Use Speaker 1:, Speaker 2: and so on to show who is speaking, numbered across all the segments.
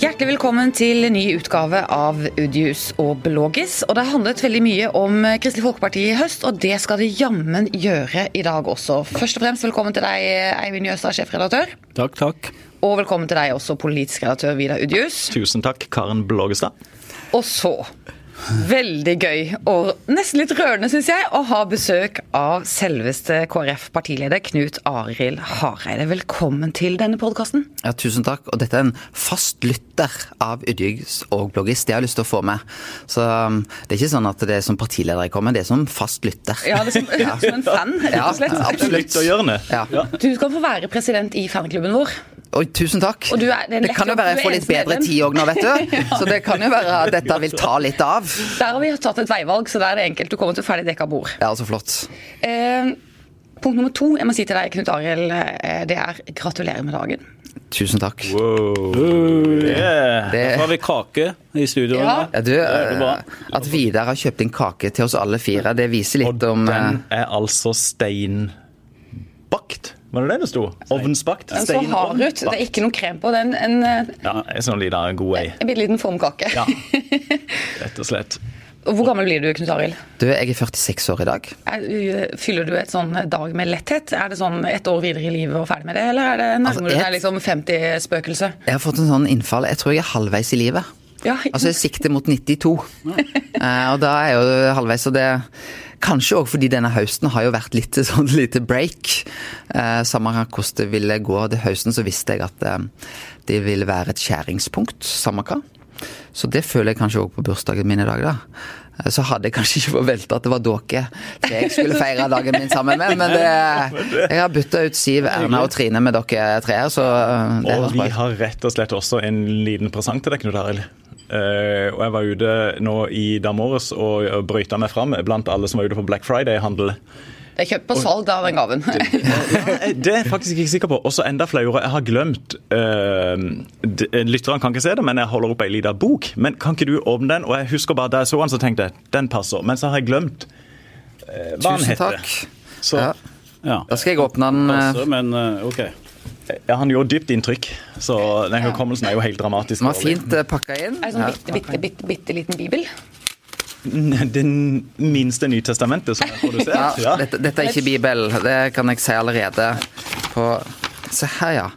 Speaker 1: Hjertelig velkommen til ny utgave av Udius og Blågis. Og det har handlet veldig mye om Kristelig Folkeparti i høst, og det skal det jammen gjøre i dag også. Først og fremst velkommen til deg, Eivind Jøstad, sjefredaktør.
Speaker 2: Takk, takk.
Speaker 1: Og velkommen til deg også, politisk redaktør Vidar Udius.
Speaker 3: Tusen takk, Karen Blågestad.
Speaker 1: Og så Veldig gøy, og nesten litt rørende, syns jeg, å ha besøk av selveste KrF-partileder Knut Arild Hareide. Velkommen til denne podkasten.
Speaker 4: Ja, tusen takk. Og dette er en fast lytter av Ydjygs og bloggist. Det har jeg lyst til å få med. Så um, det er ikke sånn at det er som partileder jeg kommer, det er som fast lytter.
Speaker 1: Ja, det er som, ja. som en fan, rett og slett.
Speaker 4: Ja, absolutt.
Speaker 3: Ja.
Speaker 1: Ja. Du skal få være president i fanklubben vår.
Speaker 4: Oi, tusen takk.
Speaker 1: Er, det,
Speaker 4: det, kan jo være jeg får litt bedre tid òg nå, vet du. ja. Så det kan jo være at dette vil ta litt av.
Speaker 1: Der har vi tatt et veivalg, så der er det enkelt. Du kommer til ferdig dekka bord.
Speaker 4: Ja, så flott.
Speaker 1: Eh, punkt nummer to jeg må si til deg, Knut Arild, eh, det er gratulerer med dagen.
Speaker 4: Tusen takk.
Speaker 3: Wow.
Speaker 2: Yeah. Det... Nå har vi kake i studio.
Speaker 1: Ja.
Speaker 4: Ja, du, at Vidar har kjøpt inn kake til oss alle fire, det viser litt
Speaker 3: Og
Speaker 4: om
Speaker 3: den er altså steinbakt. Var det det det sto? Ovnsbakt?
Speaker 1: Den så hard ut. Det er ikke noe krem på den. En,
Speaker 3: ja, en sånn liten god ei.
Speaker 1: En bitte liten formkake.
Speaker 3: Ja, rett og slett.
Speaker 1: Hvor gammel blir du, Knut Arild?
Speaker 4: Du, Jeg er 46 år i dag.
Speaker 1: Fyller du et sånn dag med letthet? Er det sånn ett år videre i livet og ferdig med det, eller er det nærmere altså, jeg... deg liksom 50-spøkelse?
Speaker 4: Jeg har fått en sånn innfall. Jeg tror jeg er halvveis i livet.
Speaker 1: Ja.
Speaker 4: Altså, jeg sikter mot 92. uh, og da er jeg jo halvveis, og det Kanskje òg fordi denne høsten har jo vært litt sånn lite break. Uh, samme hvordan det ville gå til høsten, så visste jeg at uh, det ville være et skjæringspunkt. Samme hva. Så det føler jeg kanskje òg på bursdagen min i dag, da. Så hadde jeg kanskje ikke forventa at det var dere jeg skulle feire dagen min sammen med, men det, jeg har bytta ut Siv, Erna og Trine med dere tre her, så det
Speaker 3: Og vi har rett og slett også en liten presang til deg, Knut Arild. Uh, og jeg var ute nå i dag morges og brøyta meg fram blant alle som var ute på Black Friday-handel.
Speaker 1: Det er kjøpt på salg, da, den gaven.
Speaker 3: det er jeg faktisk ikke sikker på. Også enda flauere, jeg har glemt uh, Lytterne kan ikke se det, men jeg holder opp ei lita bok. Men kan ikke du åpne den? Og jeg husker bare da jeg så den, så tenkte jeg den passer. Men så har jeg glemt uh, hva den heter.
Speaker 4: Tusen takk.
Speaker 3: Så,
Speaker 4: ja. Ja. Da skal jeg åpne den.
Speaker 2: Passer, men ok.
Speaker 3: Ja, Han gjorde dypt inntrykk, så den hukommelsen er jo helt dramatisk.
Speaker 4: Den var fint pakka inn.
Speaker 1: Er det sånn bitte, bitte, bitte, bitte liten bibel?
Speaker 3: Det minste Nytestamentet som er produsert.
Speaker 4: Ja, ja. Dette, dette, er ikke Bibel, det kan jeg si allerede. På Se her, ja.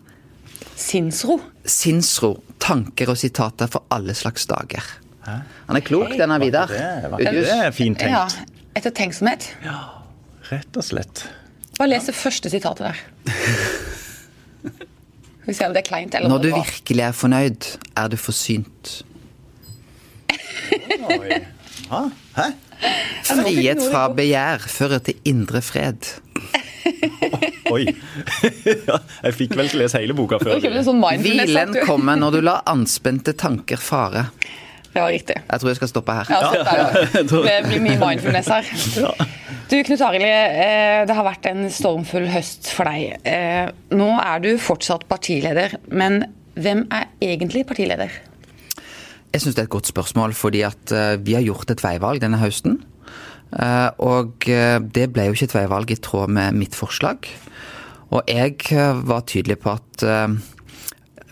Speaker 1: Sinnsro.
Speaker 4: Sinnsro. Tanker og sitater for alle slags dager. Hæ? Han er klok, denne Vidar.
Speaker 3: Det, det er fint tenkt.
Speaker 1: Ja, Ettertenksomhet.
Speaker 3: Ja, rett og slett.
Speaker 1: Bare les det første sitatet der. Skal vi om det er kleint eller
Speaker 4: Når du virkelig er fornøyd, er du forsynt.
Speaker 3: Oi. Hæ?
Speaker 4: Frihet fra begjær fører til indre fred.
Speaker 3: Oi. jeg fikk vel ikke lese hele boka før.
Speaker 1: Sånn
Speaker 4: Hvilen kommer når du lar anspente tanker fare.
Speaker 1: Det var riktig.
Speaker 4: Jeg tror jeg skal stoppe her.
Speaker 1: Ja, stopp Det blir mye mindfulness her. Du, Knut Arild, det har vært en stormfull høst for deg. Nå er du fortsatt partileder, men hvem er egentlig partileder?
Speaker 4: Jeg syns det er et godt spørsmål, fordi at vi har gjort et veivalg denne høsten. Og det ble jo ikke et veivalg i tråd med mitt forslag. Og jeg var tydelig på at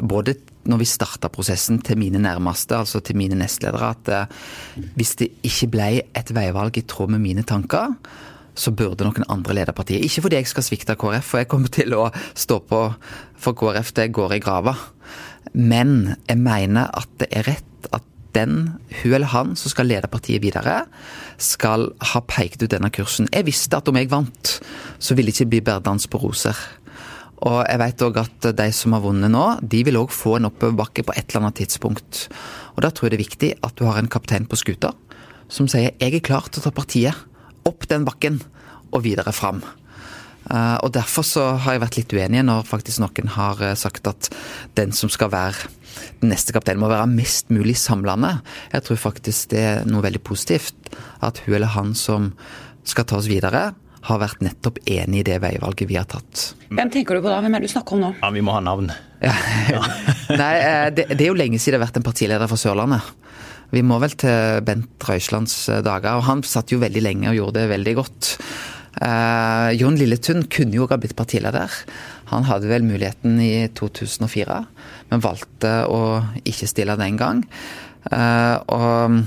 Speaker 4: både når vi starta prosessen til mine nærmeste, altså til mine nestledere, at hvis det ikke ble et veivalg i tråd med mine tanker, så burde noen andre lede partiet. Ikke fordi jeg skal svikte KrF, for jeg kommer til å stå på for KrF jeg går i grava. Men jeg mener at det er rett at den, hun eller han som skal lede partiet videre, skal ha pekt ut denne kursen. Jeg visste at om jeg vant, så ville det ikke bli bærdans på roser. Og jeg vet òg at de som har vunnet nå, de vil òg få en oppoverbakke på et eller annet tidspunkt. Og da tror jeg det er viktig at du har en kaptein på skuta som sier 'jeg er klar til å ta partiet opp den bakken og videre fram'. Og Derfor så har jeg vært litt uenig når faktisk noen har sagt at den som skal være den neste kapteinen må være mest mulig samlende. Jeg tror faktisk det er noe veldig positivt at hun eller han som skal ta oss videre, har vært nettopp enig i det veivalget vi har tatt.
Speaker 1: Hvem tenker du på da? Hvem er det du snakker om nå?
Speaker 3: Ja, Vi må ha navn.
Speaker 4: Ja. Nei, det, det, er jo lenge siden det har vært en partileder fra Sørlandet. Vi må vel til Bent Røislands dager, og han satt jo veldig lenge og gjorde det veldig godt. Uh, Jon Lilletun kunne jo ha blitt partileder. Han hadde vel muligheten i 2004, men valgte å ikke stille den gang. Uh, og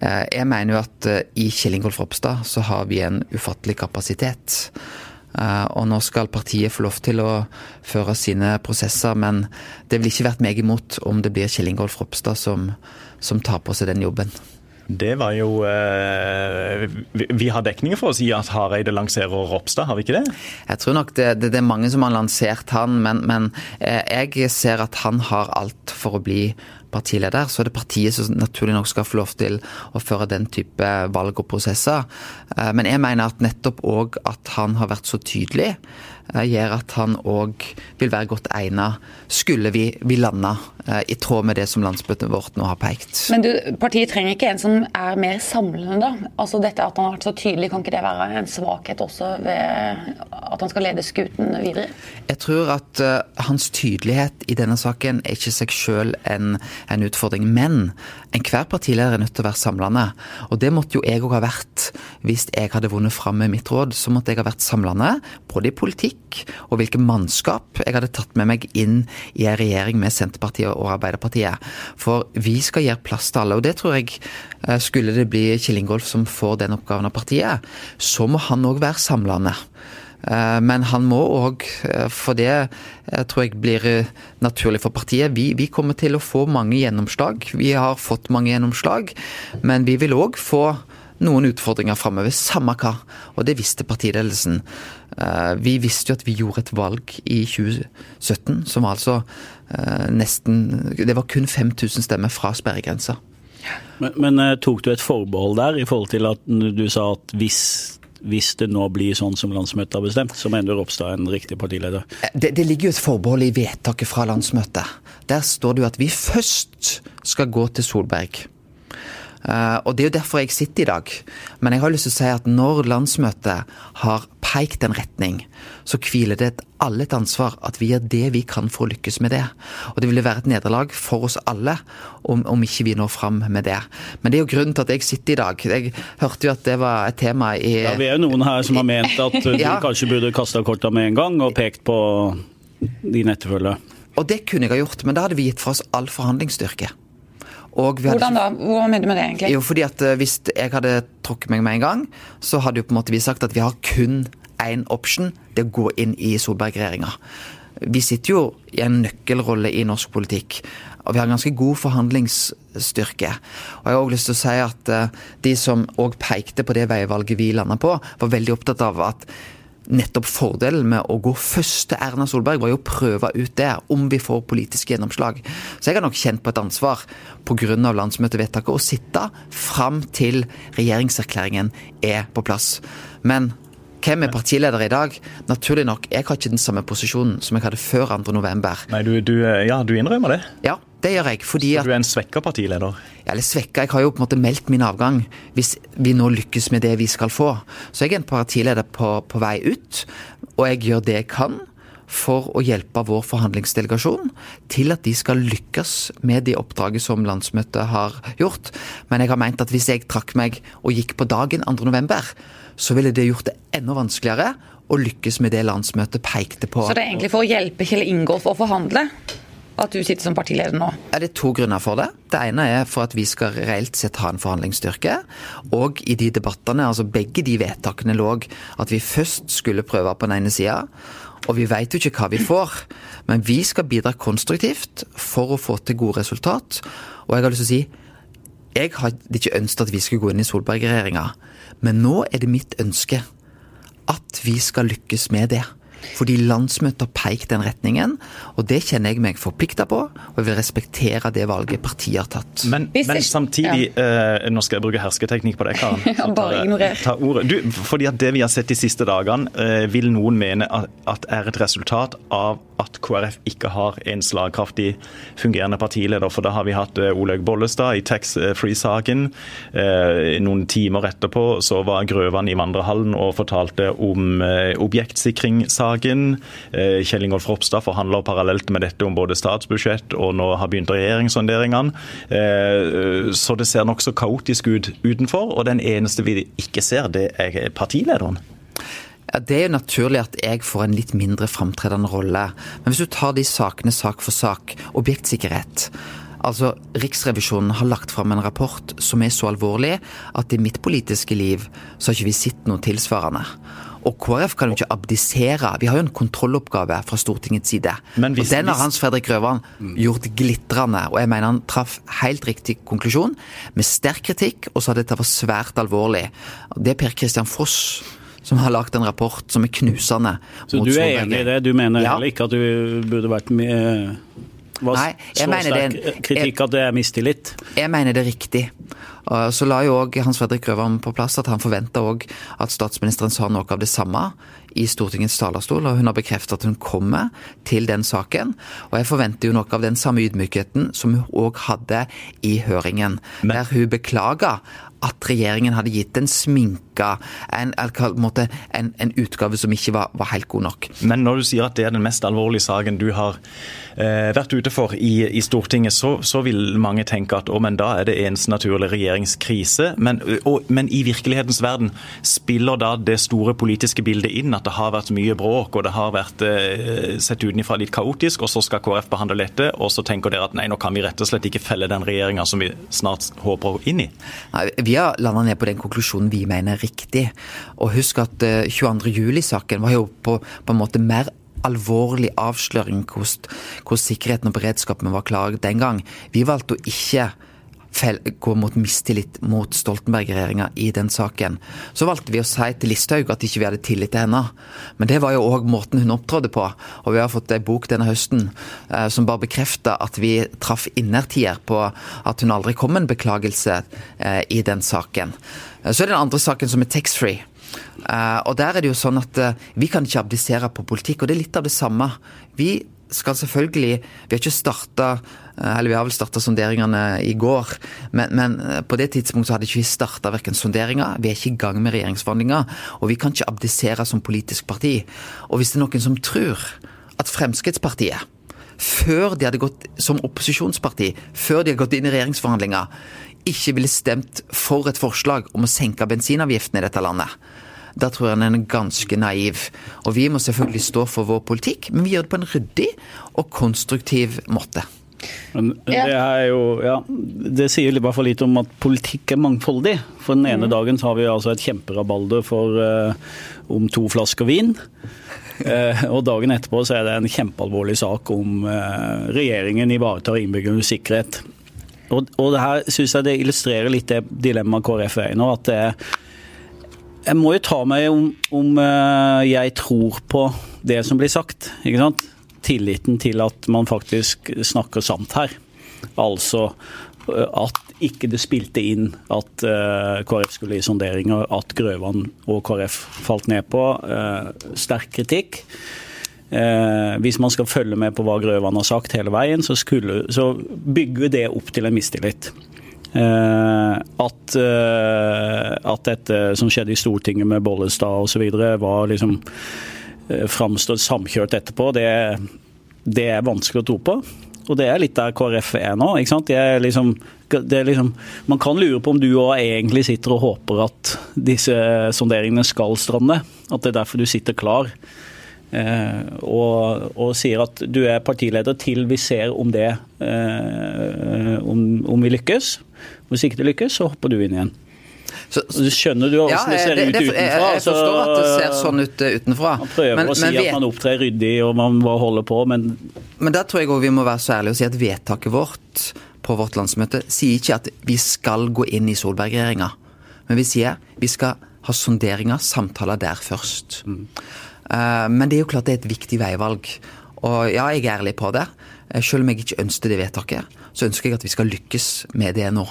Speaker 4: uh, jeg mener jo at i Kjell Ingolf Ropstad så har vi en ufattelig kapasitet. Og nå skal partiet få lov til å føre sine prosesser, men det vil ikke vært meg imot om det blir Kjell Ingolf Ropstad som, som tar på seg den jobben.
Speaker 3: Det var jo eh, Vi har dekning for å si at Hareide lanserer Ropstad, har vi ikke det?
Speaker 4: Jeg tror nok det, det, det er mange som har lansert han, men, men eh, jeg ser at han har alt for å bli partileder, så er det partiet som naturlig nok skal få lov til å føre den type valg og prosesser. Eh, men jeg mener at nettopp òg at han har vært så tydelig gjør at han òg vil være godt egnet, skulle vi, vi lande eh, i tråd med det som landsmøtet vårt nå har pekt.
Speaker 1: Men du, partiet trenger ikke en som er mer samlende, da? Altså dette At han har vært så tydelig, kan ikke det være en svakhet også ved at han skal lede skuten videre?
Speaker 4: Jeg tror at uh, hans tydelighet i denne saken er ikke seg sjøl en, en, utfordring. Men enhver partileder er nødt til å være samlende. Og det måtte jo jeg òg ha vært hvis jeg hadde vunnet fram med mitt råd. Så måtte jeg ha vært samlende, både i politikk og hvilke mannskap jeg hadde tatt med meg inn i en regjering med Senterpartiet og Arbeiderpartiet. For vi skal gjøre plass til alle, og det tror jeg eh, skulle det bli Kjell Ingolf som får den oppgaven av partiet, så må han òg være samlende. Eh, men han må òg, eh, for det tror jeg blir naturlig for partiet. Vi, vi, kommer til å få mange gjennomslag. Vi har fått mange gjennomslag, men vi vil òg få noen utfordringer framover, samme hva. Og det visste partiledelsen. Eh, vi visste jo at vi gjorde et valg i 2017 som var altså eh, nesten Det var kun 5000 stemmer fra sperregrensa.
Speaker 2: Men, men, eh, tok du et forbehold der i forhold til at du sa at hvis, hvis det nå blir sånn som landsmøtet har bestemt, så mener Ropstad en riktig partileder?
Speaker 4: Det, det ligger jo et forbehold i vedtaket fra landsmøtet. Der står det jo at vi først skal gå til Solberg. Uh, og Det er jo derfor jeg sitter i dag. Men jeg har lyst til å si at når landsmøtet har pekt en retning, så hviler det et, alle et ansvar at vi gjør det vi kan for å lykkes med det. Og det ville være et nederlag for oss alle om, om ikke vi når fram med det. Men det er jo grunnen til at jeg sitter i dag. Jeg hørte jo at det var et tema i
Speaker 2: Ja, Vi er jo noen her som har ment at du ja. kanskje burde kasta korta med en gang og pekt på din etterfølger.
Speaker 4: Og det kunne jeg ha gjort, men da hadde vi gitt fra oss all forhandlingsstyrke.
Speaker 1: Hvordan da? Hva mener du med det, egentlig?
Speaker 4: Jo, fordi at eh, Hvis jeg hadde trukket meg med en gang, så hadde jo på en måte vi sagt at vi har kun én option, det er å gå inn i Solberg-regjeringa. Vi sitter jo i en nøkkelrolle i norsk politikk. Og vi har ganske god forhandlingsstyrke. Og jeg har også lyst til å si at eh, de som òg pekte på det veivalget vi landa på, var veldig opptatt av at nettopp fordelen med å gå først til Erna Solberg, var jo å prøve ut det, om vi får politisk gjennomslag. Så jeg har nok kjent på et ansvar pga. landsmøtevedtaket å sitte fram til regjeringserklæringen er på plass. Men hvem er partileder i dag? Naturlig nok, jeg har ikke den samme posisjonen som jeg hadde før 2.11.
Speaker 3: Nei, du, du, ja, du innrømmer det?
Speaker 4: Ja, det gjør jeg. fordi
Speaker 3: Så du er en svekka partileder?
Speaker 4: Ja, eller svekka. Jeg har jo på en måte meldt min avgang hvis vi nå lykkes med det vi skal få. Så jeg er en partileder på, på vei ut, og jeg gjør det jeg kan for å hjelpe vår forhandlingsdelegasjon til at de skal lykkes med det oppdraget som landsmøtet har gjort. Men jeg har meint at hvis jeg trakk meg og gikk på dagen 2.11, så ville det gjort det enda vanskeligere å lykkes med det landsmøtet pekte på.
Speaker 1: Så det er egentlig for å hjelpe Kjell Ingolf å forhandle? At du sitter som partileder nå?
Speaker 4: Ja, det er to grunner for det. Det ene er for at vi skal reelt sett ha en forhandlingsstyrke. Og i de debattene, altså begge de vedtakene lå at vi først skulle prøve på den ene sida. Og vi veit jo ikke hva vi får, men vi skal bidra konstruktivt for å få til gode resultat. Og jeg har lyst til å si jeg hadde ikke ønsket at vi skulle gå inn i Solberg-regjeringa, men nå er det mitt ønske at vi skal lykkes med det. Fordi landsmøtet har pekt den retningen, og det kjenner jeg meg forplikta på. Og jeg vil respektere det valget partiet har tatt.
Speaker 3: Men, men samtidig, ja. uh, nå skal jeg bruke hersketeknikk på deg, Karen.
Speaker 1: ja, bare ignorer.
Speaker 3: Ta ordet. Du, fordi at det vi har sett de siste dagene, uh, vil noen mene at, at er et resultat av at KrF ikke har en slagkraftig fungerende partileder. For da har vi hatt uh, Olaug Bollestad i Tax Free-saken. Noen timer etterpå så var Grøvan i vandrehallen og fortalte om objektsikringssaken saken. Eh, Kjell Ingolf Ropstad forhandler parallelt med dette om både statsbudsjett og nå har begynt regjeringssonderingene. Eh, så det ser nokså kaotisk ut utenfor, og den eneste vi ikke ser, det er partilederen.
Speaker 4: Ja, Det er jo naturlig at jeg får en litt mindre framtredende rolle. Men hvis du tar de sakene sak for sak, objektsikkerhet Altså, Riksrevisjonen har lagt fram en rapport som er så alvorlig at i mitt politiske liv så har ikke vi sett noe tilsvarende. Og KrF kan jo ikke abdisere. Vi har jo en kontrolloppgave fra Stortingets side.
Speaker 3: Men hvis-
Speaker 4: og den har Hans Fredrik Grøvan gjort glitrende. Og jeg mener han traff helt riktig konklusjon, med sterk kritikk, og sa dette var svært alvorlig. Det er Per Christian Foss som har lagd en rapport som er knusende.
Speaker 2: Så
Speaker 4: mot
Speaker 2: du er enig i det? Du mener
Speaker 4: Ja.
Speaker 2: heller ikke at du burde vært med var
Speaker 4: Nei, jeg
Speaker 2: så
Speaker 4: mener det er en-
Speaker 2: sterk kritikk at det er mistillit?
Speaker 4: Jeg mener det er riktig. Og Så la jo òg Hans Fredrik Grøvan på plass at han forventa òg at statsministeren sa noe av det samme i Stortingets talerstol, og hun har bekreftet at hun kommer til den saken. Og jeg forventer jo noe av den samme ydmykheten som hun òg hadde i høringen, der hun beklaga at regjeringen hadde gitt en sminka, en, en, en, en utgave som ikke var, var helt god nok.
Speaker 3: Men når du sier at det er den mest alvorlige saken du har eh, vært ute for i, i Stortinget, så, så vil mange tenke at å, men da er det eneste naturlige regjeringskrise. Men, og, men i virkelighetens verden, spiller da det store politiske bildet inn at det har vært mye bråk og det har vært eh, sett utenfra litt kaotisk, og så skal KrF behandle dette, og så tenker dere at nei, nå kan vi rett og slett ikke felle den regjeringa som vi snart håper inn i?
Speaker 4: Nei, Vi har landa ned på den konklusjonen vi mener er riktig. Og husk at eh, 22. juli-saken var jo på, på en måte mer alvorlig avsløring hvordan, sikkerheten og beredskapen var klar den gang. Vi valgte å ikke gå mot mistillit mot Stoltenberg-regjeringa i den saken. Så valgte vi å si til Listhaug at ikke vi hadde tillit til henne. Men det var jo òg måten hun opptrådte på. Og vi har fått ei bok denne høsten eh, som bare bekrefter at vi traff innertier på at hun aldri kom med en beklagelse eh, i den saken. Eh, Så er det den andre saken som er taxfree. Eh, og der er det jo sånn at eh, vi kan ikke abdisere på politikk, og det er litt av det samme. Vi skal selvfølgelig Vi har ikke starta eller vi har vel starta sonderingene i går, men, men eh, på det tidspunktet så hadde ikke vi starta verken sonderinger, vi er ikke i gang med regjeringsforhandlinger, og vi kan ikke abdisere som politisk parti. Og hvis det er noen som tror at Fremskrittspartiet før de hadde gått som opposisjonsparti, før de hadde gått inn i regjeringsforhandlinger, ikke ville stemt for et forslag om å senke bensinavgiftene i dette landet. Da tror jeg han er ganske naiv. Og vi må selvfølgelig stå for vår politikk, men vi gjør det på en ryddig og konstruktiv måte.
Speaker 2: Men det er jo, ja, det sier i hvert fall litt om at politikk er mangfoldig. For den ene dagen så har vi altså et kjemperabalder for uh, om to flasker vin. Uh, og dagen etterpå så er det en kjempealvorlig sak om uh, regjeringen ivaretar innbyggernes sikkerhet. Og, og det her syns jeg det illustrerer litt det dilemmaet KrF er i nå. at det er jeg må jo ta meg om, om eh, jeg tror på det som blir sagt. ikke sant? Tilliten til at man faktisk snakker sant her. Altså eh, at ikke det spilte inn at eh, KrF skulle i sonderinger, at Grøvan og KrF falt ned på. Sterk kritikk. Hvis man skal følge med på hva Grøvan har sagt hele veien, så, skulle, så bygger det opp til en mistillit. Eh, at, eh, at dette som skjedde i Stortinget med Bollestad osv. var liksom eh, framstått samkjørt etterpå, det, det er vanskelig å tro på. Og det er litt der KrF er nå. ikke sant? Er liksom, er liksom, man kan lure på om du òg egentlig sitter og håper at disse sonderingene skal strande. At det er derfor du sitter klar. Eh, og, og sier at du er partileder til vi ser om det eh, om, om vi lykkes. Hvis ikke det lykkes, så hopper du inn igjen.
Speaker 4: Så,
Speaker 2: skjønner du hvordan det ser
Speaker 4: det-
Speaker 2: ut utenfra?
Speaker 4: Jeg, jeg forstår at det ser sånn ut eh, utenfra.
Speaker 2: Man prøver
Speaker 4: Men-
Speaker 2: å si at man opptrer ryddig og man bare holder på, men
Speaker 4: Men der tror jeg òg vi må være så ærlige og si at vedtaket vårt på vårt landsmøte sier ikke at vi skal gå inn i Solberg-regjeringa. Men vi sier vi skal ha sonderinger, samtaler der først. Eh, men det er jo klart det er et viktig veivalg. Og ja, jeg er ærlig på det. Eh, Selv om jeg ikke ønsker det vedtaket, så ønsker jeg at vi skal lykkes med det nå.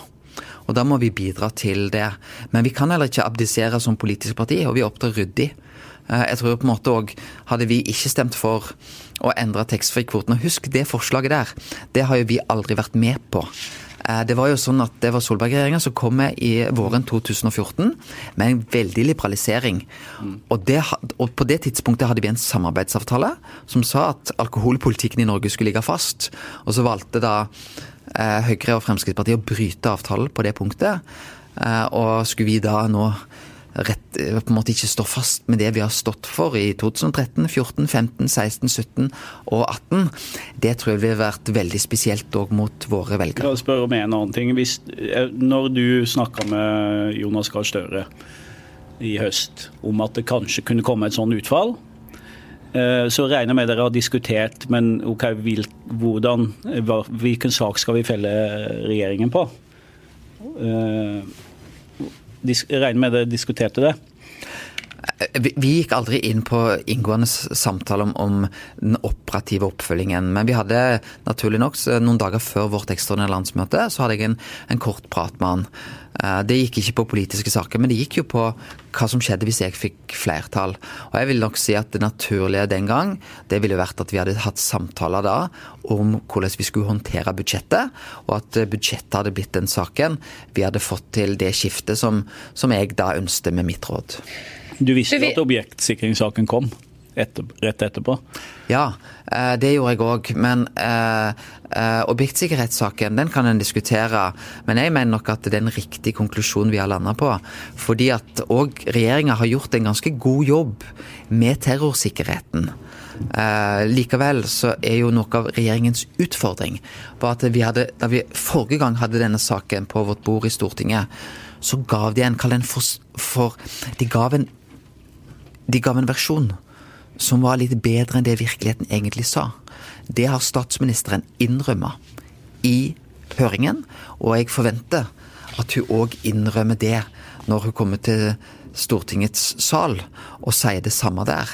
Speaker 4: Og da må vi bidra til det. Men vi kan heller ikke abdisere som politisk parti, og vi opptrer ryddig. Eh, Jeg tror på en måte også, Hadde vi ikke stemt for å endre taxfree-kvoten Og husk det forslaget der. Det har jo vi aldri vært med på. Eh, Det var jo sånn at det var Solberg-regjeringa som kom med i våren 2014 med en veldig liberalisering. Og, det, og på det tidspunktet hadde vi en samarbeidsavtale som sa at alkoholpolitikken i Norge skulle ligge fast. Og så valgte da Høyre og Fremskrittspartiet å bryte avtalen på det punktet. Eh, og skulle vi da nå rett, på en måte ikke stå fast med det vi har stått for i 2013, 14, 15, 16, 17 og 18, det tror jeg ville vært veldig spesielt òg mot våre velgere.
Speaker 2: Jeg spørre om en annen ting. Hvis, når du snakka med Jonas Gahr Støre i høst om at det kanskje kunne komme et sånn utfall, så regner jeg med dere har diskutert men ok, hvordan, hvilken sak skal vi felle regjeringen på? Jeg regner med dere diskuterte det?
Speaker 4: Vi gikk aldri inn på inngående samtale om, om, den operative oppfølgingen. Men vi hadde naturlig nok, noen dager før vårt ekstraordinære landsmøte, så hadde jeg en, en, kort prat med han. Det gikk ikke på politiske saker, men det gikk jo på hva som skjedde hvis jeg fikk flertall. Og jeg vil nok si at det naturlige den gang, det ville vært at vi hadde hatt samtaler da om hvordan vi skulle håndtere budsjettet, og at budsjettet hadde blitt den saken vi hadde fått til det skiftet som, som jeg da ønsket med mitt råd.
Speaker 2: Du visste jo at objektsikringssaken kom etter, rett etterpå?
Speaker 4: Ja, det gjorde jeg òg. Men eh, objektsikkerhetssaken den kan en diskutere. Men jeg mener nok at det er en riktig konklusjon vi har landa på. Fordi at òg regjeringa har gjort en ganske god jobb med terrorsikkerheten. Eh, likevel så er jo noe av regjeringens utfordring var at vi hadde, da vi forrige gang hadde denne saken på vårt bord i Stortinget, så gav de en, en for, for De gav en de gav en versjon som var litt bedre enn det virkeligheten egentlig sa. Det har statsministeren innrømma i høringen, og jeg forventer at hun òg innrømmer det når hun kommer til Stortingets sal og sier det samme der.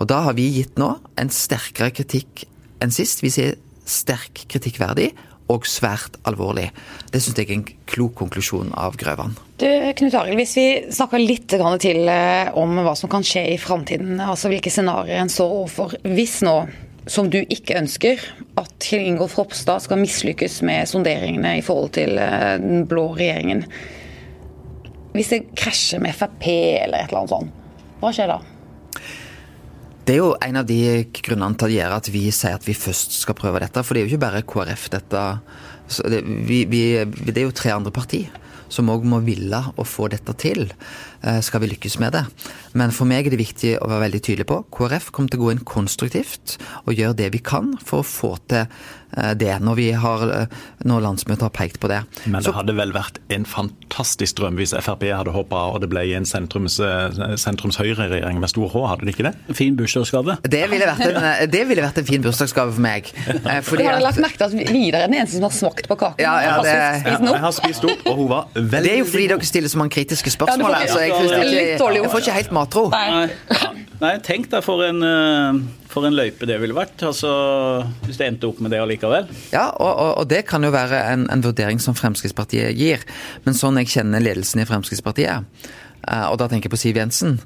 Speaker 4: Og da har vi gitt nå en sterkere kritikk enn sist. Vi sier sterk kritikkverdig og svært alvorlig. Det syns jeg er en klok konklusjon av Grøvan.
Speaker 1: Du, Knut Arild, Hvis vi snakker litt til om hva som kan skje i framtiden, altså hvilke scenarioer en står overfor hvis nå, som du ikke ønsker, at Kjell Ingolf Ropstad skal mislykkes med sonderingene i forhold til den blå regjeringen. Hvis det krasjer med Frp eller et eller annet sånt, hva skjer da?
Speaker 4: Det er jo en av de grunnene til å gjøre at vi sier at vi først skal prøve dette. For det er jo ikke bare KrF dette det, vi, vi, det er jo tre andre partier som òg må ville å få dette til, skal vi lykkes med det. Men for meg er det viktig å være veldig tydelig på KrF kommer til å gå inn konstruktivt og gjøre det vi kan for å få til det, når, vi har, når landsmøtet har pekt på det.
Speaker 3: Men det Så, hadde vel vært en fantastisk drøm hvis Frp hadde hoppa og det ble en sentrums, sentrums-høyre-regjering med stor H, hadde det ikke det?
Speaker 2: Fin bursdagsgave.
Speaker 4: Det ville vært en, det ville vært en fin bursdagsgave for meg.
Speaker 1: Fordi har lagt merke til at Vidar er den eneste som har smakt på kaken?
Speaker 4: Ja, ja, det,
Speaker 3: ja, jeg har spist opp, og hun var veldig
Speaker 4: Det er jo fordi dere stiller så mange kritiske spørsmål. Ja, så jeg, ikke, jeg får ikke helt matro.
Speaker 2: Nei. Nei, tenk deg for en, for en løype det ville vært. Altså, hvis det endte opp med det allikevel.
Speaker 4: Ja, og, og, og det kan jo være en, en, vurdering som Fremskrittspartiet gir. Men sånn jeg kjenner ledelsen i Fremskrittspartiet, og da tenker jeg på Siv Jensen,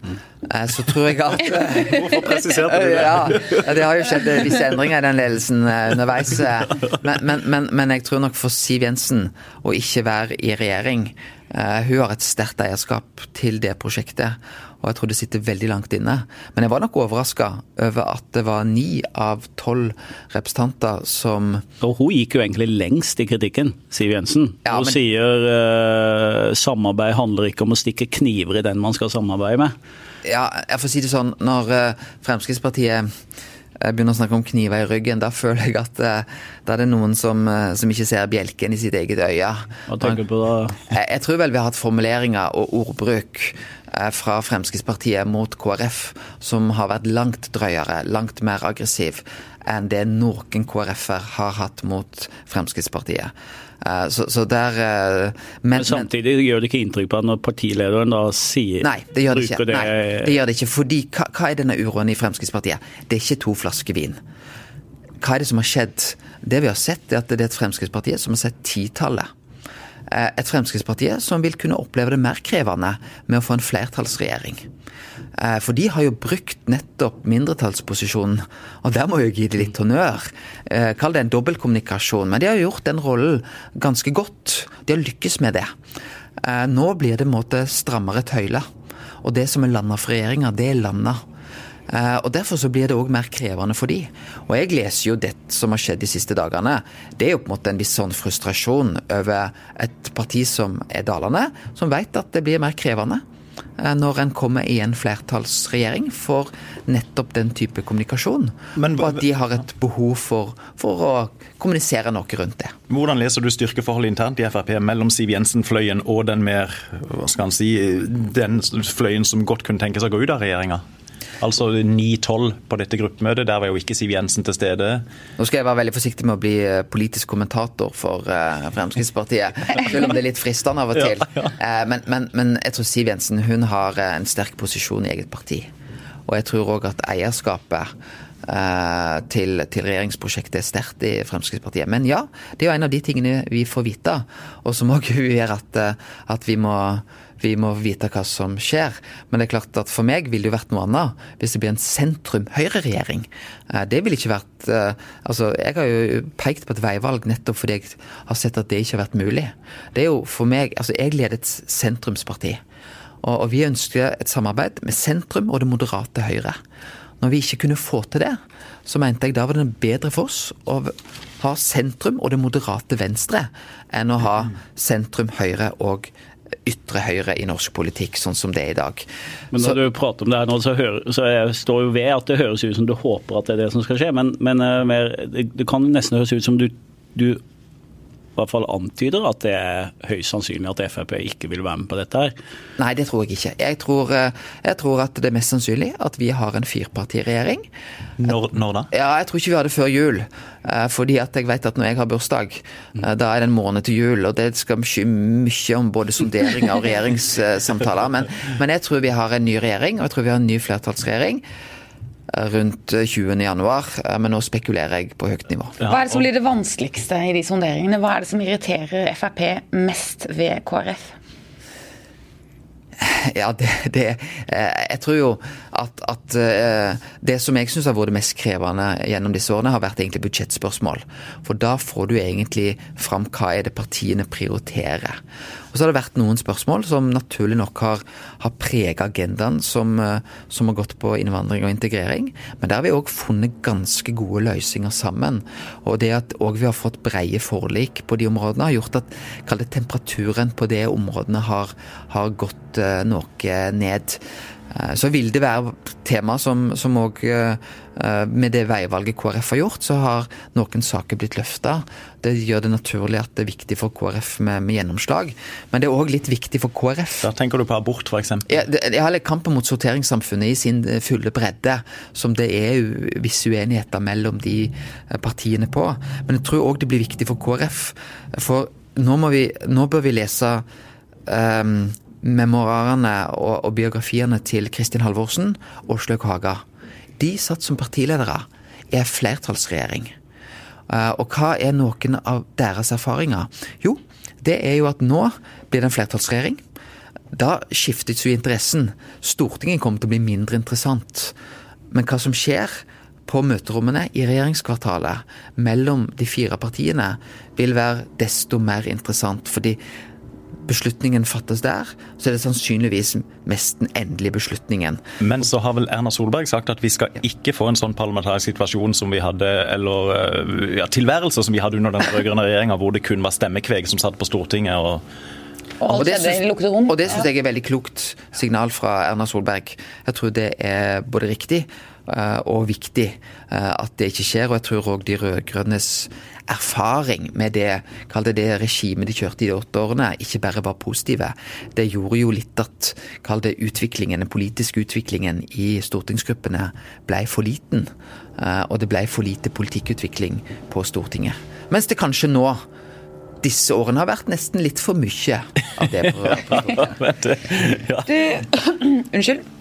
Speaker 4: så tror jeg at
Speaker 3: Hvorfor presiserte du det?
Speaker 4: Ja, det har jo skjedd visse endringer i den ledelsen underveis. Men, men, men, men jeg tror nok for Siv Jensen å ikke være i regjering hun har et sterkt eierskap til det prosjektet, og jeg tror det sitter veldig langt inne. Men jeg var nok overraska over at det var ni av tolv representanter som
Speaker 2: Og hun gikk jo egentlig lengst i kritikken, Siv Jensen. Ja, hun men... sier uh, samarbeid handler ikke om å stikke kniver i den man skal samarbeide med.
Speaker 4: Ja, jeg får si det sånn, når uh, Fremskrittspartiet begynner å snakke om kniver i ryggen, da føler jeg at uh, da er det noen som, uh, som, ikke ser bjelken i sitt eget øye.
Speaker 2: Hva tenker du på da?
Speaker 4: Jeg, jeg tror vel vi har hatt formuleringer og ordbruk fra Fremskrittspartiet mot KrF som har vært langt drøyere, langt mer aggressiv enn det noen KrF-er har hatt mot Fremskrittspartiet. Så, så der,
Speaker 2: men, men, samtidig gjør det ikke inntrykk på at når partilederen da sier
Speaker 4: Nei, det gjør det ikke. Det, nei, det gjør det ikke. Fordi hva, hva, er denne uroen i Fremskrittspartiet? Det er ikke to flasker vin. Hva er det som har skjedd? Det vi har sett, er at det er et Fremskrittspartiet som har sett titallet. Et Fremskrittspartiet som vil kunne oppleve det mer krevende med å få en flertallsregjering. For de har jo brukt nettopp mindretallsposisjonen, og der må jeg gi dem litt honnør. Kall det en dobbeltkommunikasjon, men de har gjort den rollen ganske godt. De har lykkes med det. Nå blir det en måte strammere tøyler. Og det som er landa for regjeringa, det er landa. Og Derfor så blir det òg mer krevende for de. Og jeg leser jo det som har skjedd de siste dagene. Det er jo på en måte en viss sånn frustrasjon over et parti som er dalende, som vet at det blir mer krevende. eh, når en kommer i en flertallsregjering for nettopp den type kommunikasjon.
Speaker 3: Men-
Speaker 4: og at de har et behov for, for å kommunisere noe rundt det.
Speaker 3: Hvordan leser du styrkeforholdet internt i Frp mellom Siv Jensen-fløyen og den mer, hva skal han si, den fløyen som godt kunne tenke seg å gå ut av regjeringa? Altså 9-12 på dette gruppemøtet, der var jo ikke Siv Jensen til stede.
Speaker 4: Nå skal jeg være veldig forsiktig med å bli eh, politisk kommentator for eh, Fremskrittspartiet, selv om det er litt fristende av og til. Eh, Men, men, men jeg tror Siv Jensen hun har en sterk posisjon i eget parti. Og jeg tror òg at eierskapet til, til regjeringsprosjektet er sterkt i Fremskrittspartiet. Men ja, det er jo en av de tingene vi får vite, og som òg gjør at, eh, at vi må vi må vite hva som skjer. Men det er klart at for meg ville det jo vært noe annet hvis det blir en sentrum-høyre-regjering. Eh, Det ville ikke vært eh, Altså, jeg har jo pekt på et veivalg nettopp fordi jeg har sett at det ikke har vært mulig. Det er jo for meg Altså, jeg leder et sentrumsparti. Og, og vi ønsker et samarbeid med sentrum og det moderate Høyre. Når vi ikke kunne få til det, så mente jeg da var det bedre for oss å ha sentrum og det moderate Venstre enn å ha sentrum Høyre og ytre høyre i norsk politikk, sånn som det er i dag.
Speaker 2: Men
Speaker 4: Så-
Speaker 2: når du prater om det her nå, så, hører, så jeg står jo ved at det høres ut som du håper at det er det som skal skje, men, men eh, mer, det, det kan nesten høres ut som du, du hvert fall antyder at det er høyst sannsynlig at Frp ikke vil være med på dette her.
Speaker 4: Nei, det tror jeg ikke. Jeg tror, eh, jeg tror at det er mest sannsynlig at vi har en firepartiregjering.
Speaker 3: Når, når da?
Speaker 4: Ja, jeg tror ikke vi har det før jul. eh, Fordi at jeg vet at når jeg har bursdag, eh, da er det en måned til jul. Og det skal mye, mye om både sonderinger og regjeringssamtaler. Men, men jeg tror vi har en ny regjering, og jeg tror vi har en ny flertallsregjering rundt eh, 20. januar. eh, Men nå spekulerer jeg på høyt nivå.
Speaker 1: Hva er det som blir det vanskeligste i de sonderingene? Hva er det som irriterer Frp mest ved KrF?
Speaker 4: Ja, det, det eh, Jeg tror jo at, at eh, det som jeg syns har vært det mest krevende gjennom disse årene, har vært egentlig budsjettspørsmål. For da får du egentlig fram hva er det partiene prioriterer. Og så har det vært noen spørsmål som naturlig nok har, har prega agendaen, som, eh, som har gått på innvandring og integrering. Men der har vi òg funnet ganske gode løsninger sammen. Og det at òg vi har fått breie forlik på de områdene, har gjort at temperaturen på de områdene har, har gått eh, noe ned. Eh, Så vil det være tema som òg Med det veivalget KrF har gjort, så har noen saker blitt løfta. Det gjør det naturlig at det er viktig for KrF med, med gjennomslag. Men det er òg litt viktig for KrF.
Speaker 3: Da tenker du på abort, f.eks.
Speaker 4: Ja, eller kampen mot sorteringssamfunnet i sin eh, fulle bredde, som det er visse uenigheter mellom de eh, partiene på. Men jeg tror òg det blir viktig for KrF. For nå, må vi, nå bør vi lese um, memoarene og, og biografiene til Kristin Halvorsen og Åslaug Haga. De satt som partiledere i en flertallsregjering. Eh, og hva er noen av deres erfaringer? Jo, det er jo at nå blir det en flertallsregjering. Da skiftes jo interessen. Stortinget kommer til å bli mindre interessant. Men hva som skjer på møterommene i regjeringskvartalet mellom de fire partiene, vil være desto mer interessant. Fordi beslutningen fattes der, så er det sannsynligvis mest den endelige beslutningen.
Speaker 3: Men så har vel Erna Solberg sagt at vi skal ikke få en sånn parlamentarisk situasjon som vi hadde, eller eh, ja, tilværelse som vi hadde under den rød-grønne regjeringa, hvor det kun var stemmekveg som satt på Stortinget. og
Speaker 1: Og
Speaker 4: Og det
Speaker 1: synes
Speaker 4: syns-? Og det syns jeg er veldig klokt signal fra Erna Solberg. Jeg tror det er både riktig og viktig eh, at det ikke skjer. Og jeg tror òg de rød-grønnes erfaring med det, det det regimet de kjørte i de åtte årene, ikke bare var positive. Det gjorde jo litt at, det utviklingen, den politiske utviklingen i stortingsgruppene ble for liten. Eh, Og det ble for lite politikkutvikling på Stortinget. Mens det kanskje nå disse årene har vært nesten litt for mye av det. på, på Stortinget.
Speaker 3: Det, ja.
Speaker 1: Du, unnskyld.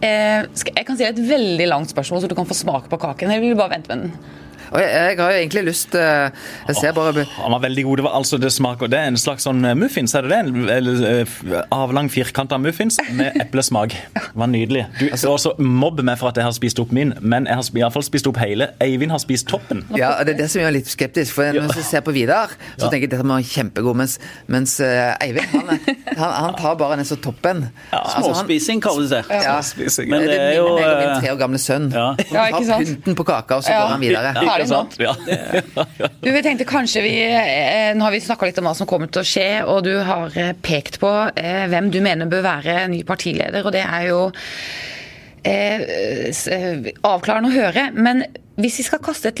Speaker 1: Eh, jeg kan si et veldig langt spørsmål, så du kan få smake på kaken. Jeg vil bare vente med den?
Speaker 4: Og jeg, jeg har jo egentlig lyst eh, Jeg ser bare
Speaker 3: Han var veldig god. Det, var, altså, det, smaker, det er en slags sånn eh, muffins, er det det? En, eller, eh, avlang, firkanta muffins med eplesmak. Det var nydelig. Du
Speaker 4: Altså-
Speaker 3: også mobb meg for at jeg har spist opp min, men jeg har iallfall spist opp hele. Eivind har spist toppen.
Speaker 4: Ja, det er det som gjør litt skeptisk. For når jeg ser på Vidar, så tenker jeg at dette må være kjempegod. Mens, mens Eivind, han, han, han tar bare nesten toppen. Ja, han-
Speaker 2: Småspising kalles det.
Speaker 4: Ja.
Speaker 3: Spising.
Speaker 2: Men
Speaker 4: det,
Speaker 2: er jo,
Speaker 4: meg min tre år gamle sønn.
Speaker 2: ja.
Speaker 1: Ja,
Speaker 4: Han tar pynten på kaka, og så
Speaker 1: Ja.
Speaker 4: går han videre.
Speaker 1: Ferdig det
Speaker 3: sant? Ja.
Speaker 1: Du, vi tenkte kanskje vi eh, Nå har vi snakka litt om hva som kommer til å skje, og du har eh, pekt på eh, hvem du mener bør være ny partileder, og det er jo avklarende å høre. Men hvis vi skal kaste et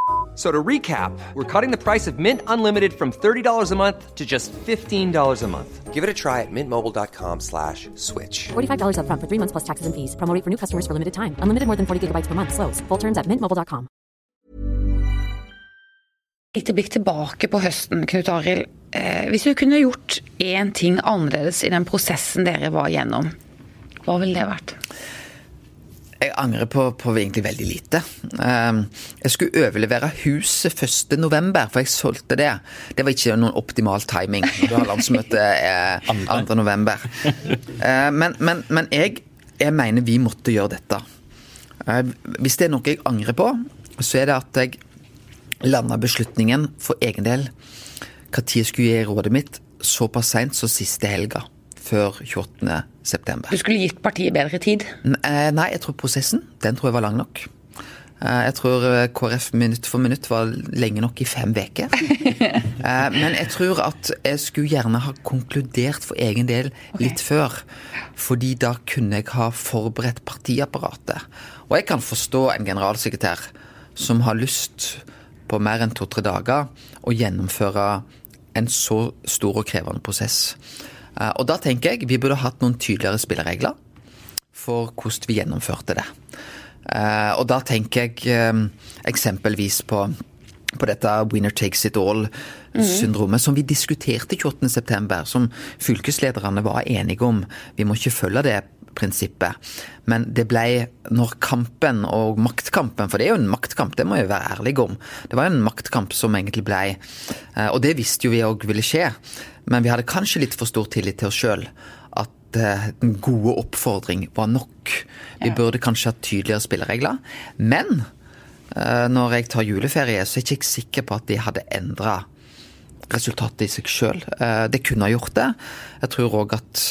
Speaker 5: F- So to recap, we're cutting the price of Mint Unlimited from $30 a month to just $15 a month. Give it a try at mintmobile.com slash switch.
Speaker 6: $45 upfront for three months plus taxes and fees. Promo for new customers for limited time. Unlimited more than 40 gigabytes per month. Slows. Full terms at mintmobile.com.
Speaker 1: lite blikk tilbake på høsten, Knut Arild. Eh, hvis du kunne gjort én ting annerledes i den prosessen dere var gjennom, hva ville det vært?
Speaker 4: Jeg angrer på, på egentlig veldig lite. Um, jeg skulle overlevere huset 1. november, for jeg solgte det. Det var ikke noen optimal timing. Du har landsmøte eh, 2. november. Eh, men, men, men jeg, jeg mener vi måtte gjøre dette. Eh, hvis det er noe jeg angrer på, så er det at jeg landa beslutningen for egen del når jeg skulle gi rådet mitt såpass seint som siste helga. Før 28. september.
Speaker 1: Du skulle gitt partiet bedre tid.
Speaker 4: Eh, Nei, jeg tror prosessen den tror jeg var lang nok. Eh, Jeg tror eh, KrF minutt for minutt var lenge nok i fem uker. Men jeg tror at jeg skulle gjerne ha konkludert for egen del litt før. Fordi da kunne jeg ha forberedt partiapparatet. Og jeg kan forstå en generalsekretær som har lyst på mer enn to-tre dager å gjennomføre en så stor og krevende prosess. Eh, Og da tenker jeg vi burde hatt noen tydeligere spilleregler for hvordan vi gjennomførte det. Eh, og da tenker jeg eh, eksempelvis på, på dette winner takes it all-syndromet som vi diskuterte 28.9., som fylkeslederne var enige om. Vi må ikke følge det prinsippet. Men det ble, når kampen og maktkampen, for det er jo en maktkamp, det må jeg være ærlig om. Det var jo en maktkamp som egentlig ble Og det visste jo vi òg ville skje. Men vi hadde kanskje litt for stor tillit til oss sjøl. At eh, den gode oppfordring var nok. Vi burde kanskje hatt tydeligere spilleregler. Men eh, når jeg tar juleferie, så er jeg ikke sikker på at de hadde endra resultatet i seg sjøl. Det kunne ha gjort det. Jeg tror òg at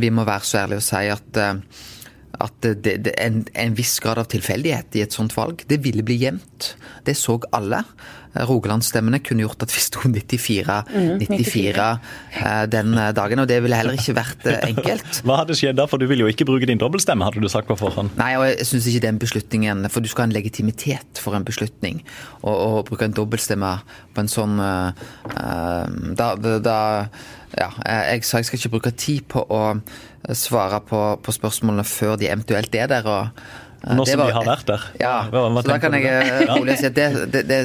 Speaker 4: vi må være så ærlige og si at eh, at det, det en, en viss grad av tilfeldighet i et sånt valg. Det ville bli jevnt. Det så alle. Eh, Rogalandsstemmene kunne gjort at vi sto 94-94 eh, den dagen, og det ville heller ikke vært eh, enkelt.
Speaker 3: Hva hadde skjedd da? For du ville jo ikke bruke din dobbeltstemme, hadde du sagt på forhånd.
Speaker 4: Nei, og jeg syns ikke den beslutningen For du skal ha en legitimitet for en beslutning. Og, og bruke en dobbeltstemme på en sånn eh, eh, da, da, Ja, jeg sa jeg skal ikke bruke tid på å svare på, på spørsmålene før de eventuelt er der. og eh,
Speaker 3: Nå som
Speaker 4: var-
Speaker 3: de har vært der.
Speaker 4: Ja,
Speaker 3: Hva- hva
Speaker 4: så da kan jeg eh, rolig si at det, det, det,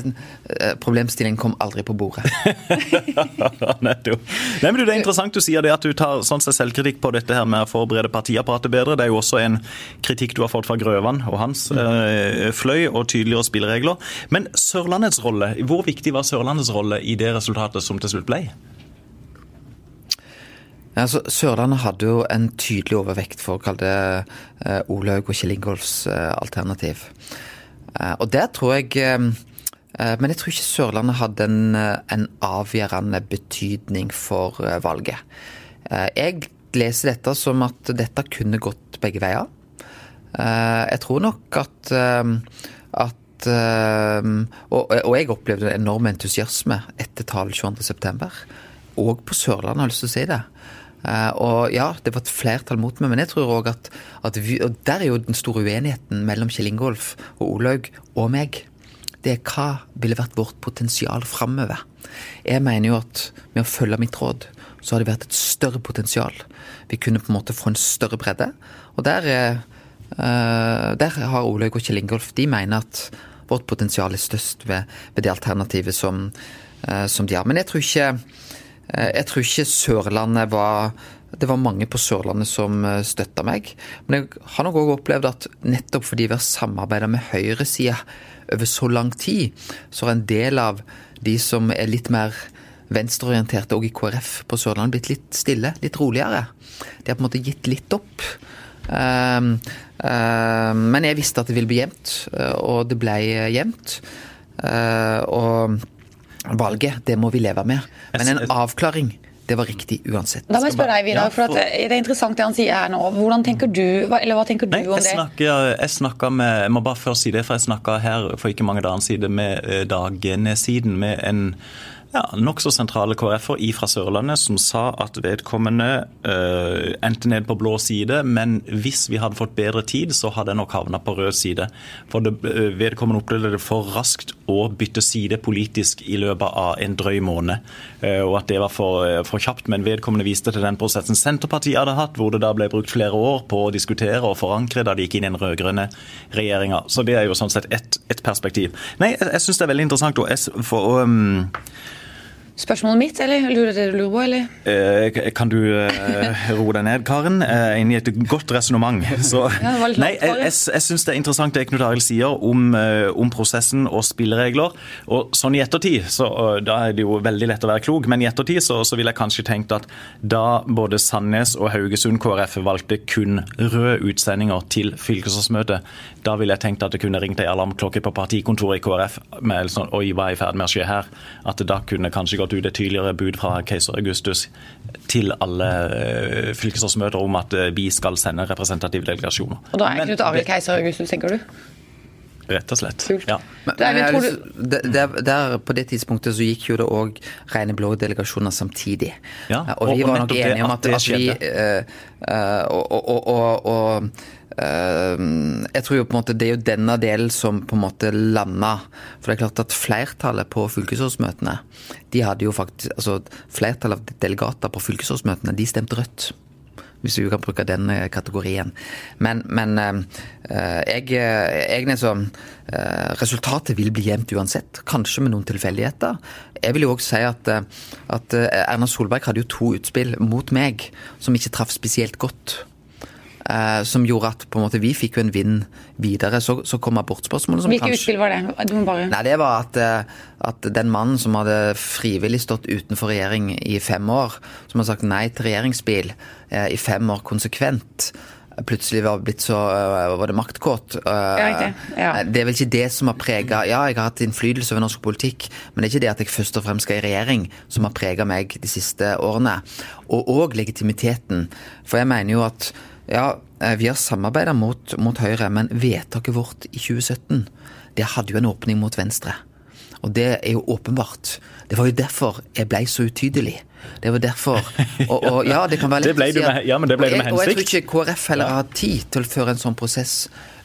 Speaker 4: eh, problemstillingen kom aldri på bordet.
Speaker 3: Nettopp. Nei, men du, Det er interessant du sier det at du tar sånn seg selvkritikk på dette her med å forberede partiapparatet bedre. Det er jo også en kritikk du har fått fra Grøvan og hans eh, fløy, og tydeligere spilleregler. Men Sørlandets rolle, hvor viktig var Sørlandets rolle i det resultatet som til slutt ble?
Speaker 4: Altså, Sørlandet hadde jo en tydelig overvekt for å kalle det uh, Olaug og Kjell Ingolfs eh, alternativ. Eh, og der tror jeg eh, eh, Men jeg tror ikke Sørlandet hadde en, eh, en avgjørende betydning for eh, valget. Eh, jeg leser dette som at dette kunne gått begge veier. Eh, jeg tror nok at eh, at eh, og, og jeg opplevde en enorm entusiasme etter talen 22.9. Og på Sørlandet, har jeg lyst til å si det. Eh, og ja, det var et flertall mot meg, men jeg tror òg at, at vi, Og der er jo den store uenigheten mellom Kjell Ingolf og Olaug og meg. Det er hva ville vært vårt potensial framover. Jeg mener jo at med å følge mitt råd, så har det vært et større potensial. Vi kunne på en måte få en større bredde. Og der, eh, der har Olaug og Kjell Ingolf De mener at vårt potensial er størst ved, ved det alternativet som, eh, som de har. Men jeg tror ikke Eh, Jeg tror ikke Sørlandet var Det var mange på Sørlandet som støtta meg. Men jeg har nok òg opplevd at nettopp fordi vi har samarbeida med høyresida over så lang tid, så har en del av de som er litt mer venstreorienterte òg i KrF på Sørlandet, blitt litt stille, litt roligere. De har på en måte gitt litt opp. Um, um, men jeg visste at det ville bli jevnt, uh, og det ble jevnt. Og valget, det må vi leve med. Men en avklaring, det var riktig uansett.
Speaker 1: Da må jeg spørre deg, Vidar, for at det er interessant det han sier her nå. Hvordan tenker du, eller hva tenker du
Speaker 3: Nei,
Speaker 1: om
Speaker 3: jeg
Speaker 1: det?
Speaker 3: snakker, jeg snakker med Jeg må bare først si det, for jeg snakka her for ikke mange dager siden med eh, Dag Nesiden, med en ja, nokså sentrale KrF-er fra Sørlandet som sa at vedkommende uh, endte ned på blå side, men hvis vi hadde fått bedre tid, så hadde jeg nok havna på rød side. For det, eh, vedkommende opplevde det for raskt å bytte side politisk i løpet av en drøy måned, eh, og at det var for, for kjapt. Men vedkommende viste til den prosessen Senterpartiet hadde hatt, hvor det da ble brukt flere år på å diskutere og forankre da de gikk inn i den rød-grønne regjeringa. Så det er jo sånn sett ett et perspektiv. Nei, jeg, jeg syns det er veldig interessant. Og jeg, for, um,
Speaker 1: Spørsmålet mitt, eller lurer det du lurer på, eller?
Speaker 3: Eh, Kan du eh, roe deg ned, Karen? Er inne i et godt resonnement.
Speaker 1: Ja,
Speaker 3: Nei, jeg, jeg, jeg syns det er interessant det Knut Arild sier om, eh, om prosessen og spilleregler. Og sånn i ettertid, så eh, da er det jo veldig lett å være klok, men i ettertid så, så ville jeg kanskje tenkt at da både Sandnes og Haugesund KrF valgte kun røde utsendinger til fylkesårsmøtet, da ville jeg tenkt at det kunne ringt ei alarmklokke på partikontoret i KrF med sånn Oi, hva er i ferd med å skje her? At det da kunne kanskje gått ut et tydeligere bud fra keiser Augustus til alle eh, fylkesårsmøter om at eh, vi skal sende representative delegasjoner.
Speaker 1: Og da er
Speaker 3: ikke
Speaker 1: Knut Arild
Speaker 3: det-
Speaker 1: keiser Augustus, tenker du?
Speaker 3: Rett og slett. Ja.
Speaker 4: Men, men lyst- der, der, der, på det tidspunktet så gikk jo det òg rene blå delegasjoner samtidig.
Speaker 3: Ja,
Speaker 4: og,
Speaker 3: og vi
Speaker 4: var nok enige om
Speaker 3: at
Speaker 4: at,
Speaker 3: det
Speaker 4: at vi
Speaker 3: uh,
Speaker 4: uh, eh, Og, og, og, jeg tror jo på en måte det er jo denne delen som på en måte landa. For det er klart at flertallet på fylkesårsmøtene, de hadde jo faktisk Altså flertallet av delegater på fylkesårsmøtene, de stemte rødt hvis vi kan bruke den eh, kategorien. Men, men eh, eh, jeg, liksom, så eh, Resultatet vil bli jevnt uansett, kanskje med noen tilfeldigheter. Jeg vil jo også si at, at Erna Solberg hadde jo to utspill mot meg som ikke traff spesielt godt. Eh, som gjorde at på en måte vi fikk jo en vind videre. Så, så kom abortspørsmålet som
Speaker 1: Hvilke
Speaker 4: kanskje
Speaker 1: utspill var det? Bare...
Speaker 4: Nei, det var at, eh, at den mannen som hadde frivillig stått utenfor regjering i fem år, som har sagt nei til regjeringsbil eh, i fem år konsekvent, plutselig var blitt så eh, var det maktkåt.
Speaker 1: Ja. Ja.
Speaker 4: Det er vel ikke det som har prega Ja, jeg har hatt innflytelse over norsk politikk, men det er ikke det at jeg først og fremst skal i regjering som har prega meg de siste årene. Og òg legitimiteten. For jeg mener jo at ja, eh, vi har samarbeida mot, mot Høyre, men vedtaket vårt i 2017 det hadde jo en åpning mot Venstre. Og det er jo åpenbart. Det var jo derfor jeg ble så utydelig. Det var derfor Og, og ja, det kan være lett å si at-
Speaker 3: med- ja, men det ble
Speaker 4: og
Speaker 3: du
Speaker 4: jeg-
Speaker 3: hensikt.
Speaker 4: Og jeg tror ikke KrF heller har tid til å føre en sånn prosess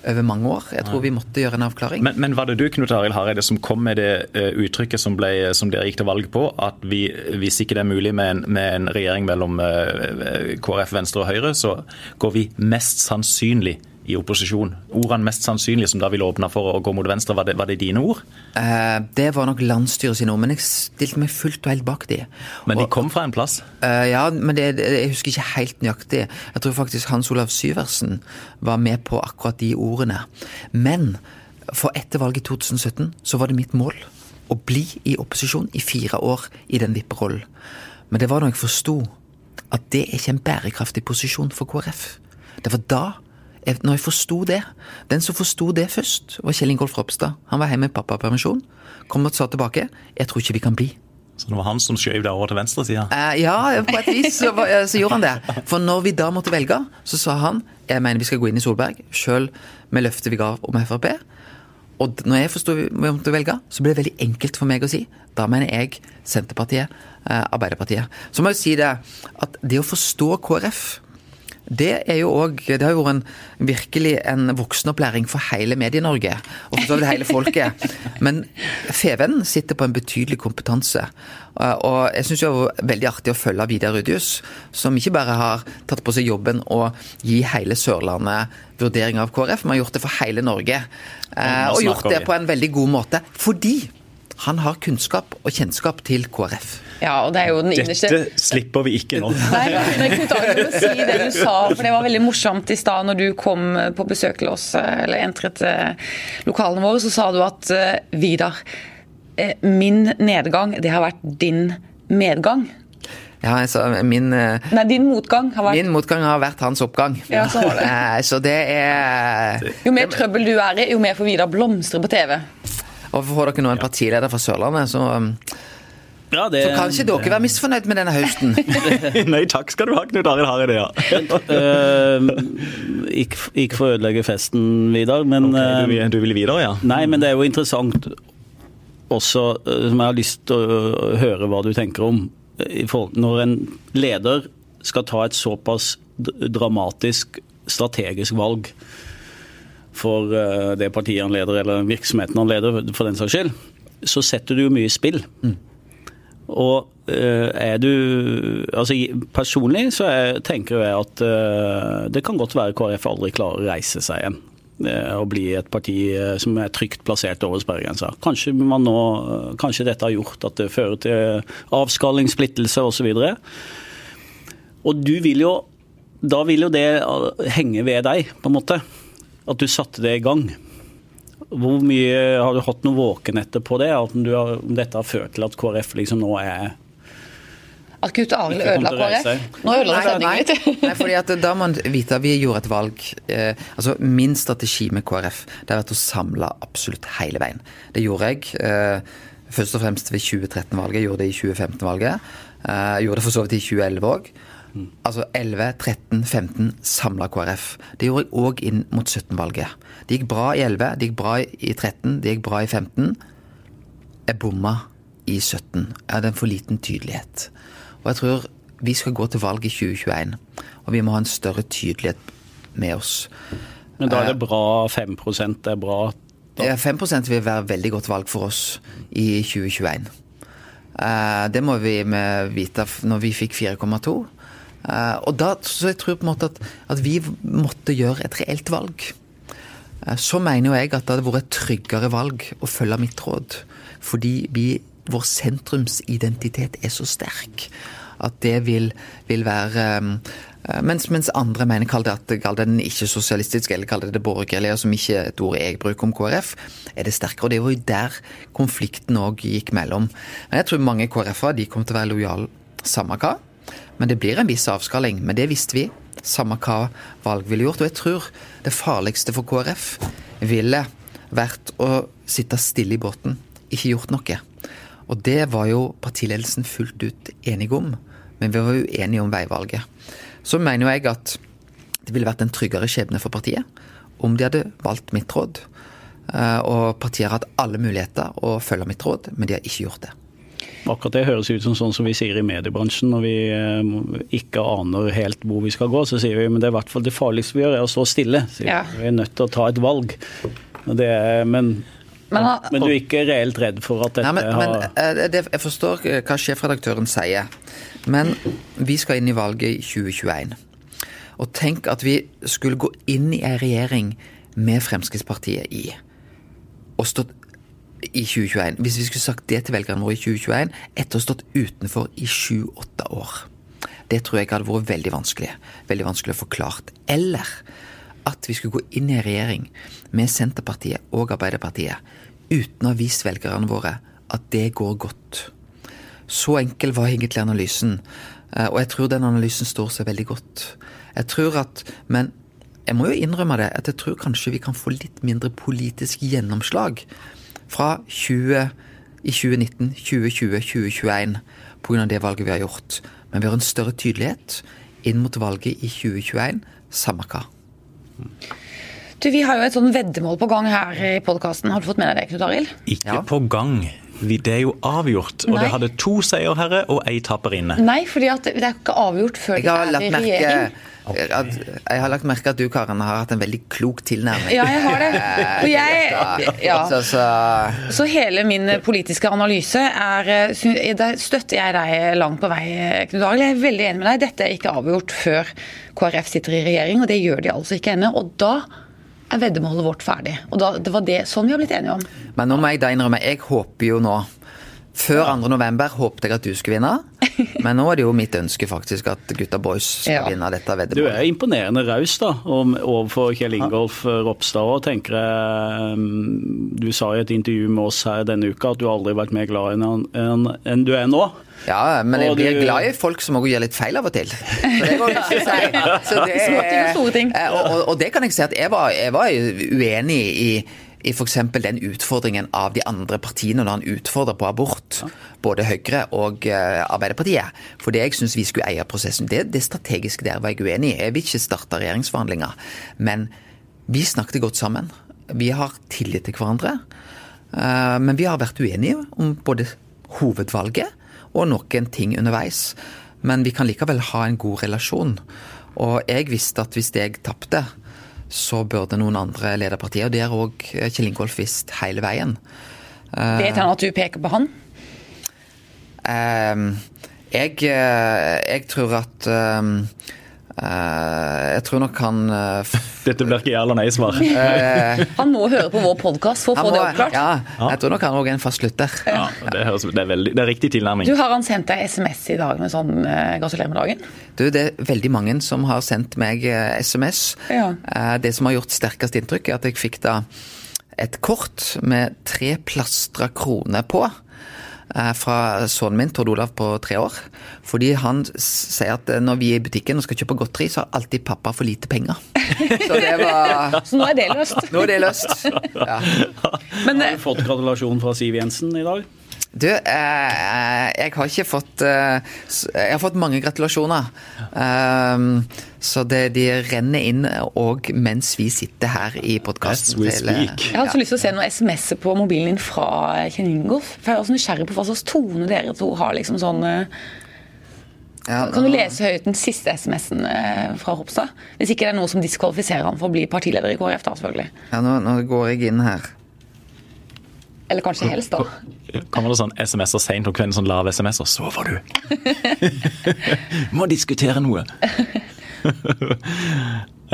Speaker 4: over mange år. Jeg tror vi måtte gjøre en avklaring.
Speaker 3: Men, men var det du Knut Arild Hareide, som kom med det eh, uttrykket som, ble, som dere gikk til valg på, at vi, hvis ikke det er mulig med en, med en regjering mellom eh, KrF, Venstre og Høyre, så går vi mest sannsynlig i opposisjon. Ordene 'mest sannsynlig', som da ville åpna for å gå mot Venstre, var det, var det dine ord?
Speaker 4: Eh, det var nok landsstyret sine ord, men jeg stilte meg fullt og helt bak de.
Speaker 3: Men de
Speaker 4: Og-
Speaker 3: kom fra en plass.
Speaker 4: Eh, ja, men det, jeg husker ikke helt nøyaktig. Jeg tror faktisk Hans Olav Syversen var med på akkurat de ordene. Men for etter valget i 2017 så var det mitt mål å bli i opposisjon i fire år i den vipperollen. Men det var da jeg forsto at det er ikke en bærekraftig posisjon for KrF. Det var da, når jeg forsto det Den som forsto det først, var Kjell Ingolf Ropstad. Han var hjemme i pappapermisjon. Kom og sa tilbake jeg tror ikke vi kan bli.
Speaker 3: Så det var han som skjøv deg over til venstresida.
Speaker 4: Uh, ja, på et vis så, så gjorde han det. For når vi da måtte velge, så sa han jeg mener vi skal gå inn i Solberg, sjøl med løftet vi ga om Frp. Og når jeg forsto vi måtte velge, så ble det veldig enkelt for meg å si. Da mener jeg Senterpartiet, eh, Arbeiderpartiet. Så må jeg si det at det å forstå KrF det er jo også, det har jo vært en, virkelig en voksenopplæring for hele Medie-Norge, og for så vidt hele folket. Men Feven sitter på en betydelig kompetanse. Uh, Og jeg syns det var veldig artig å følge Vidar Rudius, som ikke bare har tatt på seg jobben å gi hele Sørlandet vurdering av KrF, men har gjort det for hele Norge. Uh, Og gjort det på en veldig god måte. Fordi han har kunnskap og kjennskap til KrF.
Speaker 1: Ja, og det er jo den innerste
Speaker 3: Dette slipper vi ikke nå.
Speaker 1: Nei, men Knut Arild, må si det du sa, for det var veldig morsomt i stad når du kom på besøk til oss, eh, eller entret eh, lokalene våre, så sa du at eh, Vidar, eh, min nedgang, det har vært din medgang.
Speaker 4: Ja, altså, min, eh,
Speaker 1: Nei, din motgang har vært
Speaker 4: min motgang har vært hans oppgang.
Speaker 1: Ja, så var det.
Speaker 4: Eh, Så det er
Speaker 1: Jo mer trøbbel du er i, jo mer får Vidar blomstre på TV.
Speaker 4: Og får dere nå en partileder fra Sørlandet, så, um,
Speaker 2: Ja, det,
Speaker 4: så kan ikke dere være misfornøyd med denne høsten.
Speaker 3: Nei takk skal du ha, Knut Arild Hareide. Ja.
Speaker 2: uh, ikke, ikke for å ødelegge festen, Vidar, men
Speaker 3: Ok,
Speaker 2: eh,
Speaker 3: du, vil- du vil videre, ja?
Speaker 2: Nei, men det er jo interessant også, eh, som jeg har lyst til å høre hva du tenker om. Når en leder skal ta et såpass dramatisk strategisk valg for eh, det partiet han leder, eller virksomheten han leder, for den saks skyld, så setter du jo mye i spill. Og eh, er du Altså personlig så er, tenker jeg at eh, det kan godt være KrF aldri klarer å reise seg igjen. Og bli et parti som er trygt plassert over sperregrensa. Kanskje, man nå, kanskje dette har gjort at det fører til avskalling, splittelse osv. Og, og du vil jo Da vil jo det henge ved deg, på en måte. At du satte det i gang. Hvor mye Har du hatt noen våkenetter på det? At du har, om dette har ført til at KrF liksom nå er
Speaker 1: At Knut Arild ødela KrF. Nå ødela sendingen litt.
Speaker 4: Nei, fordi at da må man vite at vi gjorde et valg eh, Altså Min strategi med KrF det har vært å samle absolutt hele veien. Det gjorde jeg eh, først og fremst ved 2013-valget. Jeg Gjorde det i 2015-valget. Eh, gjorde det for så vidt i 2011 òg. Altså 11, 13, 15 samla KrF. Det gjorde jeg òg inn mot 17-valget. Det gikk bra i 11, det gikk bra i 13, det gikk bra i 15. Jeg bomma i 17. Jeg hadde en for liten tydelighet. Og jeg tror vi skal gå til valg i 2021, og vi må ha en større tydelighet med oss.
Speaker 2: Men da er det bra 5 det er bra
Speaker 4: Da. 5% vil være veldig godt valg for oss i 2021. Eh, Det må vi vite når vi fikk 4,2. Eh, Og da, så jeg tror på en måte at, at vi måtte gjøre et reelt valg. Eh, Så mener jo jeg at det hadde vært et tryggere valg å følge mitt råd. Fordi vi, vår sentrumsidentitet er så sterk at det vil, vil være eh, mens, mens andre mener, kall det, at, kall det den ikke-sosialistiske, eller kall det det borgerlige, som ikke er et ord jeg bruker om KrF, er det sterkere. Og det var jo der konflikten òg gikk mellom. Men jeg tror mange KrF-ere kommer til å være lojale samme hva. Men det blir en viss avskalling. Men det visste vi. Samme hva valg ville gjort. Og jeg tror det farligste for KrF ville vært å sitte stille i båten, ikke gjort noe. Og det var jo partiledelsen fullt ut enig om, men vi var jo enige om veivalget. Så mener jeg at det ville vært en tryggere skjebne for partiet om de hadde valgt mitt råd. Eh, Og partiet har hatt alle muligheter å følge mitt råd, men de har ikke gjort det.
Speaker 2: Akkurat det høres ut som sånn som vi sier i mediebransjen når vi eh, ikke aner helt hvor vi skal gå. Så sier vi men det er i hvert fall det farligste vi gjør, er å stå stille.
Speaker 1: Ja.
Speaker 2: Vi er nødt til å ta et valg. Det er, men,
Speaker 1: Men han-
Speaker 2: men du er ikke reelt redd for at dette
Speaker 4: Nei, men,
Speaker 2: har
Speaker 4: men, det, Jeg forstår eh, hva sjefredaktøren sier, men vi skal inn i valget i 2021. Og tenk at vi skulle gå inn i ei regjering med Fremskrittspartiet i, og stått i 2021. Hvis vi skulle sagt det til velgerne våre i 2021 etter å ha stått utenfor i sju-åtte år. Det tror jeg hadde vært veldig vanskelig. Veldig vanskelig å forklart. Eller at vi skulle gå inn i regjering med Senterpartiet og Arbeiderpartiet uten å ha vist velgerne våre at det går godt. Så enkel var egentlig analysen. Eh, Og jeg tror den analysen står seg veldig godt. Jeg tror at, Men jeg må jo innrømme det, at jeg tror kanskje vi kan få litt mindre politisk gjennomslag fra 20, i 2019, 2020, 2021 pga. det valget vi har gjort. Men vi har en større tydelighet inn mot valget i 2021, samme hva.
Speaker 1: Du, Vi har jo et sånn veddemål på gang her i podkasten. Har du fått med deg det, Knut Arild?
Speaker 3: Ikke
Speaker 4: Ja.
Speaker 3: på gang. Det er jo avgjort. Og
Speaker 1: Nei.
Speaker 3: det hadde to seierherre og ei taperinne.
Speaker 1: Nei, fordi det er ikke avgjort før
Speaker 4: det
Speaker 1: de er i regjering.
Speaker 4: At, jeg har lagt merke at du, Karen, har hatt en veldig klok tilnærming.
Speaker 1: Ja, jeg har det. Og jeg, ja.
Speaker 4: Så, så
Speaker 1: Så hele min politiske analyse er eh, Der støtter jeg deg langt på vei, Knut Arild. Jeg er veldig enig med deg. Dette er ikke avgjort før KrF sitter i regjering, og det gjør de altså ikke ennå. Og da er veddemålet vårt ferdig. Og da, det var det sånn vi har blitt enige om.
Speaker 4: Men nå må jeg da innrømme, jeg håper jo nå Før 2. november håpet jeg at du skulle vinne, men nå er det jo mitt ønske faktisk at gutta boys skal
Speaker 1: Ja.
Speaker 4: vinne dette
Speaker 2: Du er imponerende raus da, om- overfor Kjell Ingolf Ropstad òg, tenker jeg. um, Du sa i et intervju med oss her denne uka at du aldri har vært mer glad enn enn enn du er nå.
Speaker 4: Ja, men jeg blir glad i folk som òg gjør litt feil av og til. Så det går ikke si. Så det
Speaker 1: og.
Speaker 4: Eh, Og, og, og det kan jeg si at jeg var, jeg var uenig i i f.eks. den utfordringen av de andre partiene når han utfordrer på abort. Både Høyre og Arbeiderpartiet. For det jeg syns vi skulle eie prosessen. Det, det strategiske der var jeg uenig i. Jeg vil ikke starte regjeringsforhandlinger. Men vi snakket godt sammen. Vi har tillit til hverandre. Eh, Men vi har vært uenige om både hovedvalget og noen ting underveis. Men vi kan likevel ha en god relasjon. Og jeg visste at hvis jeg tapte, så burde noen andre lede partiet. Og det har òg Kjell Ingolf visst hele veien.
Speaker 1: Vet han at du peker på han?
Speaker 4: Eh, jeg, eh, jeg tror at eh, eh, Jeg tror nok han eh,
Speaker 3: Dette blir ikke ja eller nei-svar.
Speaker 1: Han må høre på vår podkast for å
Speaker 4: få
Speaker 1: få det oppklart.
Speaker 4: Ja, jeg tror nok han òg er en fastlytter.
Speaker 3: Ja, det, høres, det, er veldig, det er riktig tilnærming.
Speaker 1: Du, Har han sendt deg SMS i dag med sånn uh, 'gratulerer med dagen'?
Speaker 4: Du, det er veldig mange som har sendt meg uh, SMS.
Speaker 1: Ja.
Speaker 4: Uh, Det som har gjort sterkest inntrykk, er at jeg fikk da et kort med tre plastra kroner på. Eh, Fra sønnen min, Tord Olav på tre år. Fordi han sier at eh, når vi er i butikken og skal kjøpe godteri, så har alltid pappa for lite penger. Så det var
Speaker 1: Så nå er det løst.
Speaker 4: Nå er det løst. Ja.
Speaker 1: Men
Speaker 2: Har du fått gratulasjon fra Siv Jensen i dag?
Speaker 4: Du, eh, jeg har ikke fått eh, Jeg har fått mange gratulasjoner. Um, så det, de renner inn òg mens vi sitter her i podkasten.
Speaker 1: Jeg har så lyst til å se noen SMS-er på mobilen din fra Kjell Ingolf. For jeg er også nysgjerrig på hva slags tone dere to har. liksom sånn... eh, Kan du lese høyt den siste SMS-en eh, fra Ropstad? Hvis ikke det er noe som diskvalifiserer han for å bli partileder i KrF, da selvfølgelig.
Speaker 4: Ja, nå, nå går jeg inn her.
Speaker 1: Eller kanskje helst, da.
Speaker 3: Kommer det sånn SMS-er seint om kvelden, sånn lav SMS-er? Sover du? Må diskutere noe.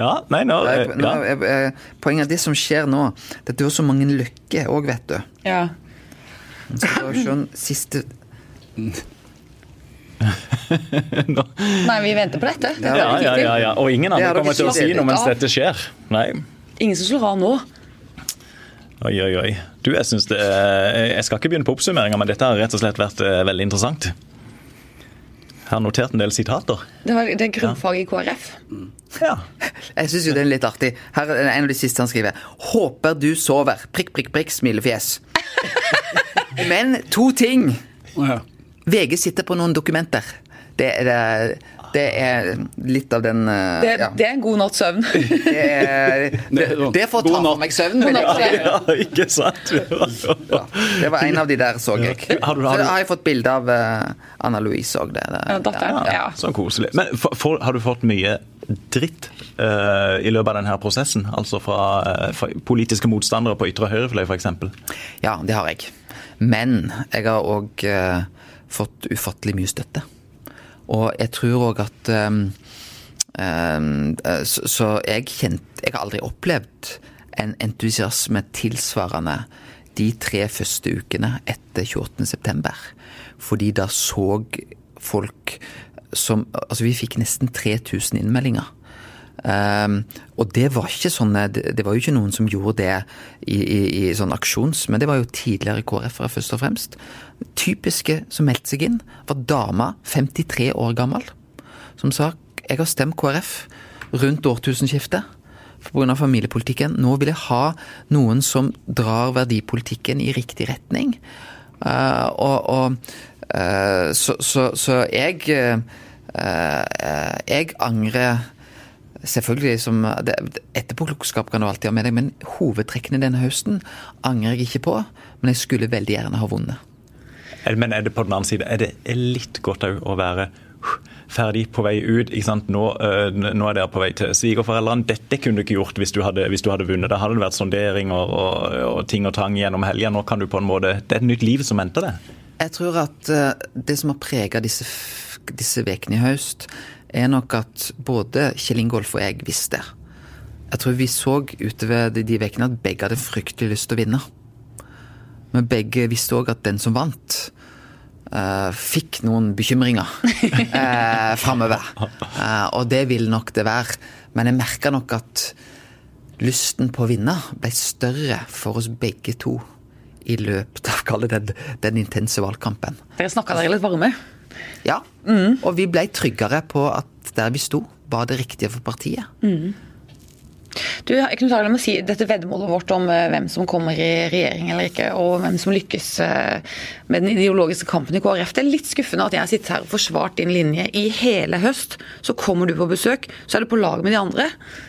Speaker 3: ja, nei, nå, eh, ja.
Speaker 4: eh, eh, Poenget er det som skjer nå. Dette er jo så mange lykker òg, vet du.
Speaker 1: Ja.
Speaker 4: Så det var den siste
Speaker 1: Nei, vi venter på dette. er
Speaker 3: Ja, ja, ja, ja. Og ingen
Speaker 4: Det
Speaker 3: andre kommer til å si noe mens dette skjer. Nei.
Speaker 1: Ingen som slår av nå.
Speaker 3: Oi, oi, oi. Du, jeg synes det er, Jeg skal ikke begynne på oppsummeringa, men dette har rett og slett vært eh, veldig interessant. Jeg har notert en del sitater.
Speaker 1: Det, var, det er grunnfag i KrF.
Speaker 3: Ja.
Speaker 4: Jeg syns jo det er litt artig. Her er en av de siste han skriver. Håper du sover. Prikk, prikk, prikk, smilefjes. Men to ting. VG sitter på noen dokumenter. Det er, det, det er litt av den uh,
Speaker 1: Det,
Speaker 4: ja.
Speaker 1: det er en god natts søvn.
Speaker 4: det, er, det, det får ta for meg søvn. vil jeg
Speaker 1: God natt.
Speaker 3: ja, ikke sant?
Speaker 4: Ja, det var en av de der, så jeg.
Speaker 3: Har du- har
Speaker 4: Så
Speaker 3: du-
Speaker 4: har jeg fått bilde av uh, Anna Louise òg.
Speaker 1: Ja, datteren. Ja.
Speaker 3: Så koselig. Men for, for, har du fått mye dritt uh, i løpet av denne prosessen? Altså fra, fra politiske motstandere på ytre høyrefløy, f.eks.?
Speaker 4: Ja, det har jeg. Men jeg har òg fått ufattelig mye støtte. Og jeg tror òg at um, um, så, så jeg kjent Jeg har aldri opplevd en entusiasme tilsvarende de tre første ukene etter 28.9. Fordi da så folk som Altså, vi fikk nesten 3000 innmeldinger. Um, og det var ikke sånne det, var jo ikke noen som gjorde det i, i, i sånn aksjons, men det var jo tidligere KrF-ere først og fremst. Typiske som meldte seg inn, var dama 53 år gammel, som sa jeg har stemt KrF rundt årtusenskiftet pga. familiepolitikken. Nå vil jeg ha noen som drar verdipolitikken i riktig retning. Uh, og og uh, så, så, så jeg uh, uh, Jeg angrer Selvfølgelig som det, Etterpåklokskap kan du alltid ha med deg, men hovedtrekkene denne høsten angrer jeg ikke på. Men jeg skulle veldig gjerne ha vunnet.
Speaker 3: Men er det på den annen side er det litt godt òg å være ferdig på vei ut? ikke sant? Nå, øh, nå er dere på vei til svigerforeldrene. Dette kunne du ikke gjort hvis du hadde, hvis du hadde vunnet. Da hadde det vært sonderinger og, og ting og tang gjennom helga. Nå kan du på en måte Det er et nytt liv som venter deg.
Speaker 4: Jeg tror at eh, det som har prega disse, disse vekene i høst, er nok at både Kjell Ingolf og jeg visste. Jeg tror vi så utover de, vekene at begge hadde fryktelig lyst til å vinne. Men begge visste òg at den som vant, uh, fikk noen bekymringer uh, framover. Uh, og det vil nok det være. Men jeg merka nok at lysten på å vinne ble større for oss begge to i løpet av den, den intense valgkampen.
Speaker 1: Dere snakka dere litt varme?
Speaker 4: Ja, og vi ble tryggere på at der vi sto, var det riktige for partiet.
Speaker 1: Du, Knut Arild, må si dette veddemålet vårt om eh, hvem som kommer i regjering eller ikke, og hvem som lykkes eh, med den ideologiske kampen i KrF. Det er litt skuffende at jeg har sittet her og forsvart din linje i hele høst. Så kommer du på besøk, så er du på lag med de andre.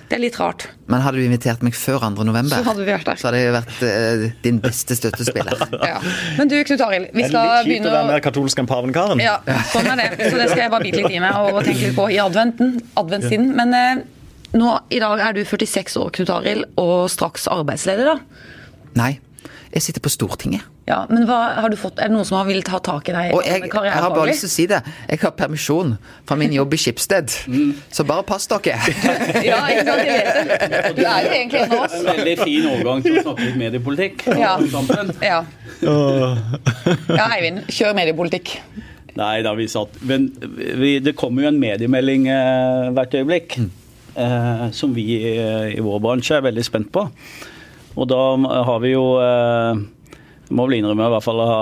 Speaker 1: Det er litt rart.
Speaker 4: Men hadde du invitert meg før 2. november,
Speaker 1: Så hadde vi vært der.
Speaker 4: så hadde jeg vært uh, din beste støttespiller.
Speaker 1: Ja. Men du, Knut Arild, vi
Speaker 3: Det er
Speaker 1: skal
Speaker 3: litt kjipt å være mer katolsk enn pavenkaren.
Speaker 1: Ja, sånn er det. Så det skal jeg bare bite litt i meg og tenke litt på i adventen, adventstiden. Men eh, nå, i dag er du 46 år, Knut Arild, og straks arbeidsleder, da.
Speaker 4: Nei, jeg sitter på Stortinget.
Speaker 1: Ja, men hva har du fått, Er det noen som har villet ha tak i deg?
Speaker 4: Og jeg, jeg har bare lyst til å si det. Jeg har permisjon fra min jobb i Skipsted. Så bare pass dere.
Speaker 1: Ja, ikke sant, jeg vet det. Du er jo egentlig en av oss.
Speaker 2: En veldig fin overgang til å snakke litt mediepolitikk.
Speaker 1: Ja. Ja. ja, Eivind, kjør mediepolitikk.
Speaker 2: Nei da, vi satt Men vi, det kommer jo en mediemelding eh, hvert øyeblikk. Eh, som vi eh, i vår bransje er veldig spent på. Og da har vi jo eh, Må vel innrømme i hvert fall å ha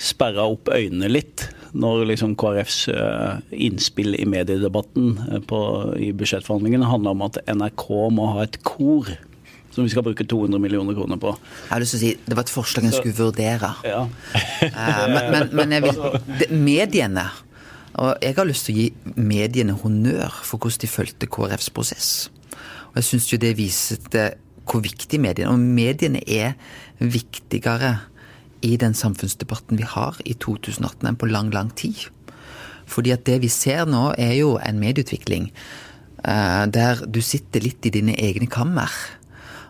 Speaker 2: sperra opp øynene litt. Når liksom KrFs eh, innspill i mediedebatten eh, på, i budsjettforhandlingene handler om at NRK må ha et kor. Som vi skal bruke 200 millioner kroner på.
Speaker 4: Jeg har lyst til å si Det var et forslag en skulle vurdere.
Speaker 2: Ja.
Speaker 4: Eh, men, men, men vil, det, mediene Og jeg har lyst til å gi mediene honnør for hvordan de fulgte KrFs prosess. Og jeg syns jo det viste hvor viktig mediene Og mediene er viktigere i den samfunnsdebatten vi har i 2018 enn på lang, lang tid. Fordi at det vi ser nå, er jo en medieutvikling eh, der du sitter litt i dine egne kammer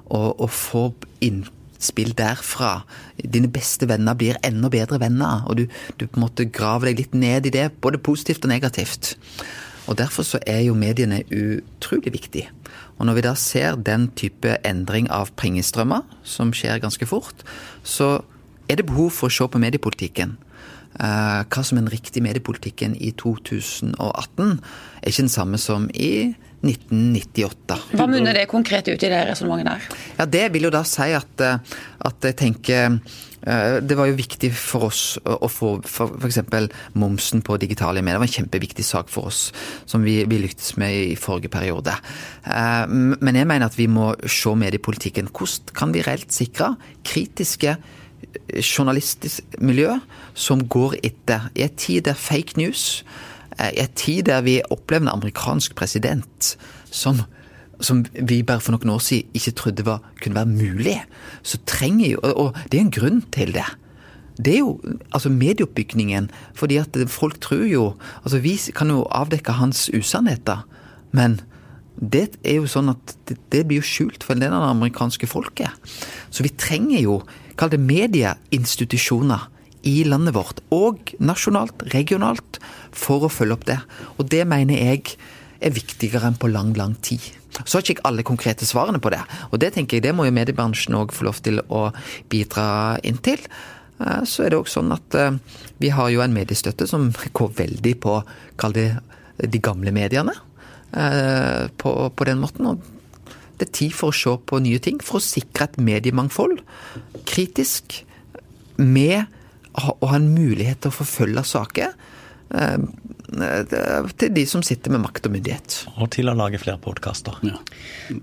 Speaker 4: og, og får innspill derfra. Dine beste venner blir enda bedre venner, og du, du på en måte graver deg litt ned i det, både positivt og negativt. Og Derfor så er jo mediene utrolig viktig. Og når vi da ser den type endring av pengestrømmer, som skjer ganske fort, så er det behov for å se på mediepolitikken. Eh, hva som er den riktige mediepolitikken i 2018, er ikke den samme som i 1998.
Speaker 1: Hva munner det konkret ut i det resonnementet der?
Speaker 4: Ja, Det vil jo da si at, eh, at jeg tenker eh, Det var jo viktig for oss å få f.eks. momsen på digitale medier. Det var en kjempeviktig sak for oss, som vi, vi lyktes med i forrige periode. Eh, Men jeg mener at vi må se mediepolitikken. Hvordan kan vi reelt sikre kritiske journalistisk miljø som går etter i en tid der fake news I en tid der vi opplever en amerikansk president som, som vi bare for noen år siden ikke trodde var, kunne være mulig, så trenger jo Og, og det er en grunn til det. Det er jo altså medieoppbygningen. fordi at folk tror jo Altså vi kan jo avdekke hans usannheter, men det er jo sånn at det, det blir jo skjult for en del av det amerikanske folket. Så vi trenger jo, kall det medieinstitusjoner i landet vårt, og nasjonalt, regionalt, for å følge opp det. Og det mener jeg er viktigere enn på lang, lang tid. Så har ikke jeg alle konkrete svarene på det, og det tenker jeg det må jo mediebransjen òg få lov til å bidra inn til. Eh, Så er det også sånn at eh, vi har jo en mediestøtte som går veldig på, kall det, de gamle mediene eh, på, på den måten. Og det er tid for å se på nye ting, for å sikre et mediemangfold. Kritisk, med å ha en mulighet til å forfølge saker. eh, Til de som sitter med makt og myndighet.
Speaker 3: Og til å lage flere podkaster.
Speaker 2: Ja.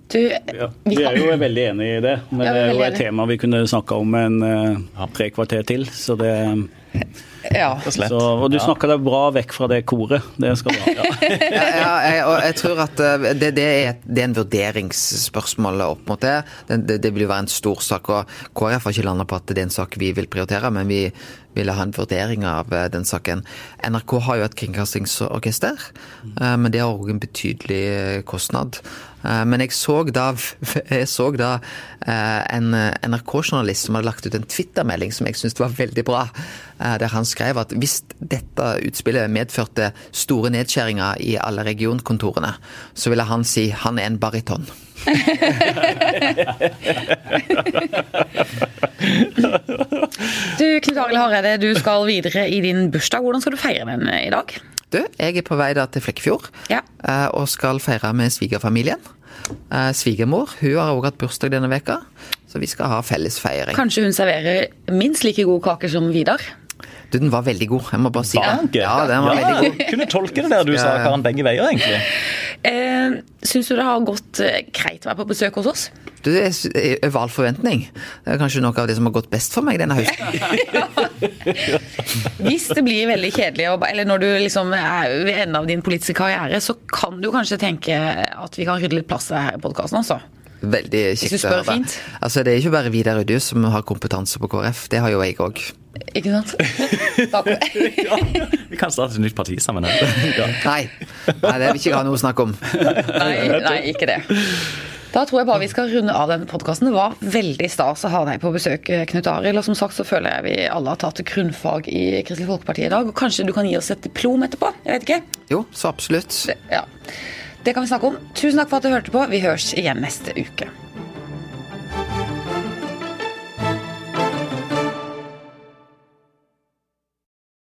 Speaker 1: Du,
Speaker 2: Ja,
Speaker 1: vi
Speaker 2: er jo veldig enig i det, men
Speaker 1: Ja,
Speaker 2: det
Speaker 1: er
Speaker 2: jo et tema vi kunne snakka om en eh, tre kvarter til. Så det,
Speaker 1: ja.
Speaker 2: Så, og du snakka deg bra vekk fra det koret. Det skal du ha.
Speaker 4: ja, ja, jeg, og jeg tror at eh, det, det, er, det er en vurderingsspørsmål opp mot det. det. Det, det vil jo være en stor sak. og KrF har ikke landa på at det er en sak vi vil prioritere, men vi ville ha en vurdering av eh, den saken. NRK har jo et kringkastingsorkester, eh, men det har òg en betydelig kostnad. Eh, Men jeg så da, jeg så da eh, en NRK-journalist som hadde lagt ut en Twitter-melding som jeg syntes var veldig bra. eh, Der han skrev at hvis dette utspillet medførte store nedskjæringer i alle regionkontorene, så ville han si han er en bariton.
Speaker 1: Du, Knut Arild Hareide, du skal videre i din bursdag. Hvordan skal du feire den i dag?
Speaker 4: Du, jeg er på vei da til Flekkefjord
Speaker 1: Ja.
Speaker 4: eh, og skal feire med svigerfamilien. Eh, Svigermor hun har også hatt bursdag denne veka, så vi skal ha felles feiring.
Speaker 1: Kanskje hun serverer minst like god kake som Vidar?
Speaker 4: Du, den var veldig god, jeg må bare si det. Ja, den var veldig god.
Speaker 3: Kunne tolke det der du sa,
Speaker 4: Ja.
Speaker 3: Karen, begge veier, egentlig.
Speaker 1: Eh, Syns du det har gått eh, greit å være på besøk hos oss?
Speaker 4: Du, det er er over all forventning. Det er kanskje noe av det som har gått best for meg denne høsten.
Speaker 1: Hvis det blir veldig kjedelig, eller når du liksom er ved enden av din politiske karriere, så kan du kanskje tenke at vi kan rydde litt plass her i podkasten også.
Speaker 4: Veldig kjekt å høre.
Speaker 1: fint.
Speaker 4: Altså, det er ikke bare Vidar du som har kompetanse på KrF, det har jo jeg òg.
Speaker 1: Ikke sant?
Speaker 3: Ja, vi kan starte et nytt parti sammen. Ja.
Speaker 4: Nei. Nei, det vil ikke jeg ha noe å snakke om.
Speaker 1: Nei, nei, ikke det. Da tror jeg bare vi skal runde av denne podkasten. Det var veldig stas å ha deg på besøk, Knut Arild. Og som sagt så føler jeg vi alle har tatt grunnfag i Kristelig Folkeparti i dag. Og kanskje du kan gi oss et diplom etterpå? Jeg vet ikke.
Speaker 4: Jo, så absolutt.
Speaker 1: Det, ja. Det kan vi snakke om. Tusen takk for at du hørte på. Vi høres igjen neste uke.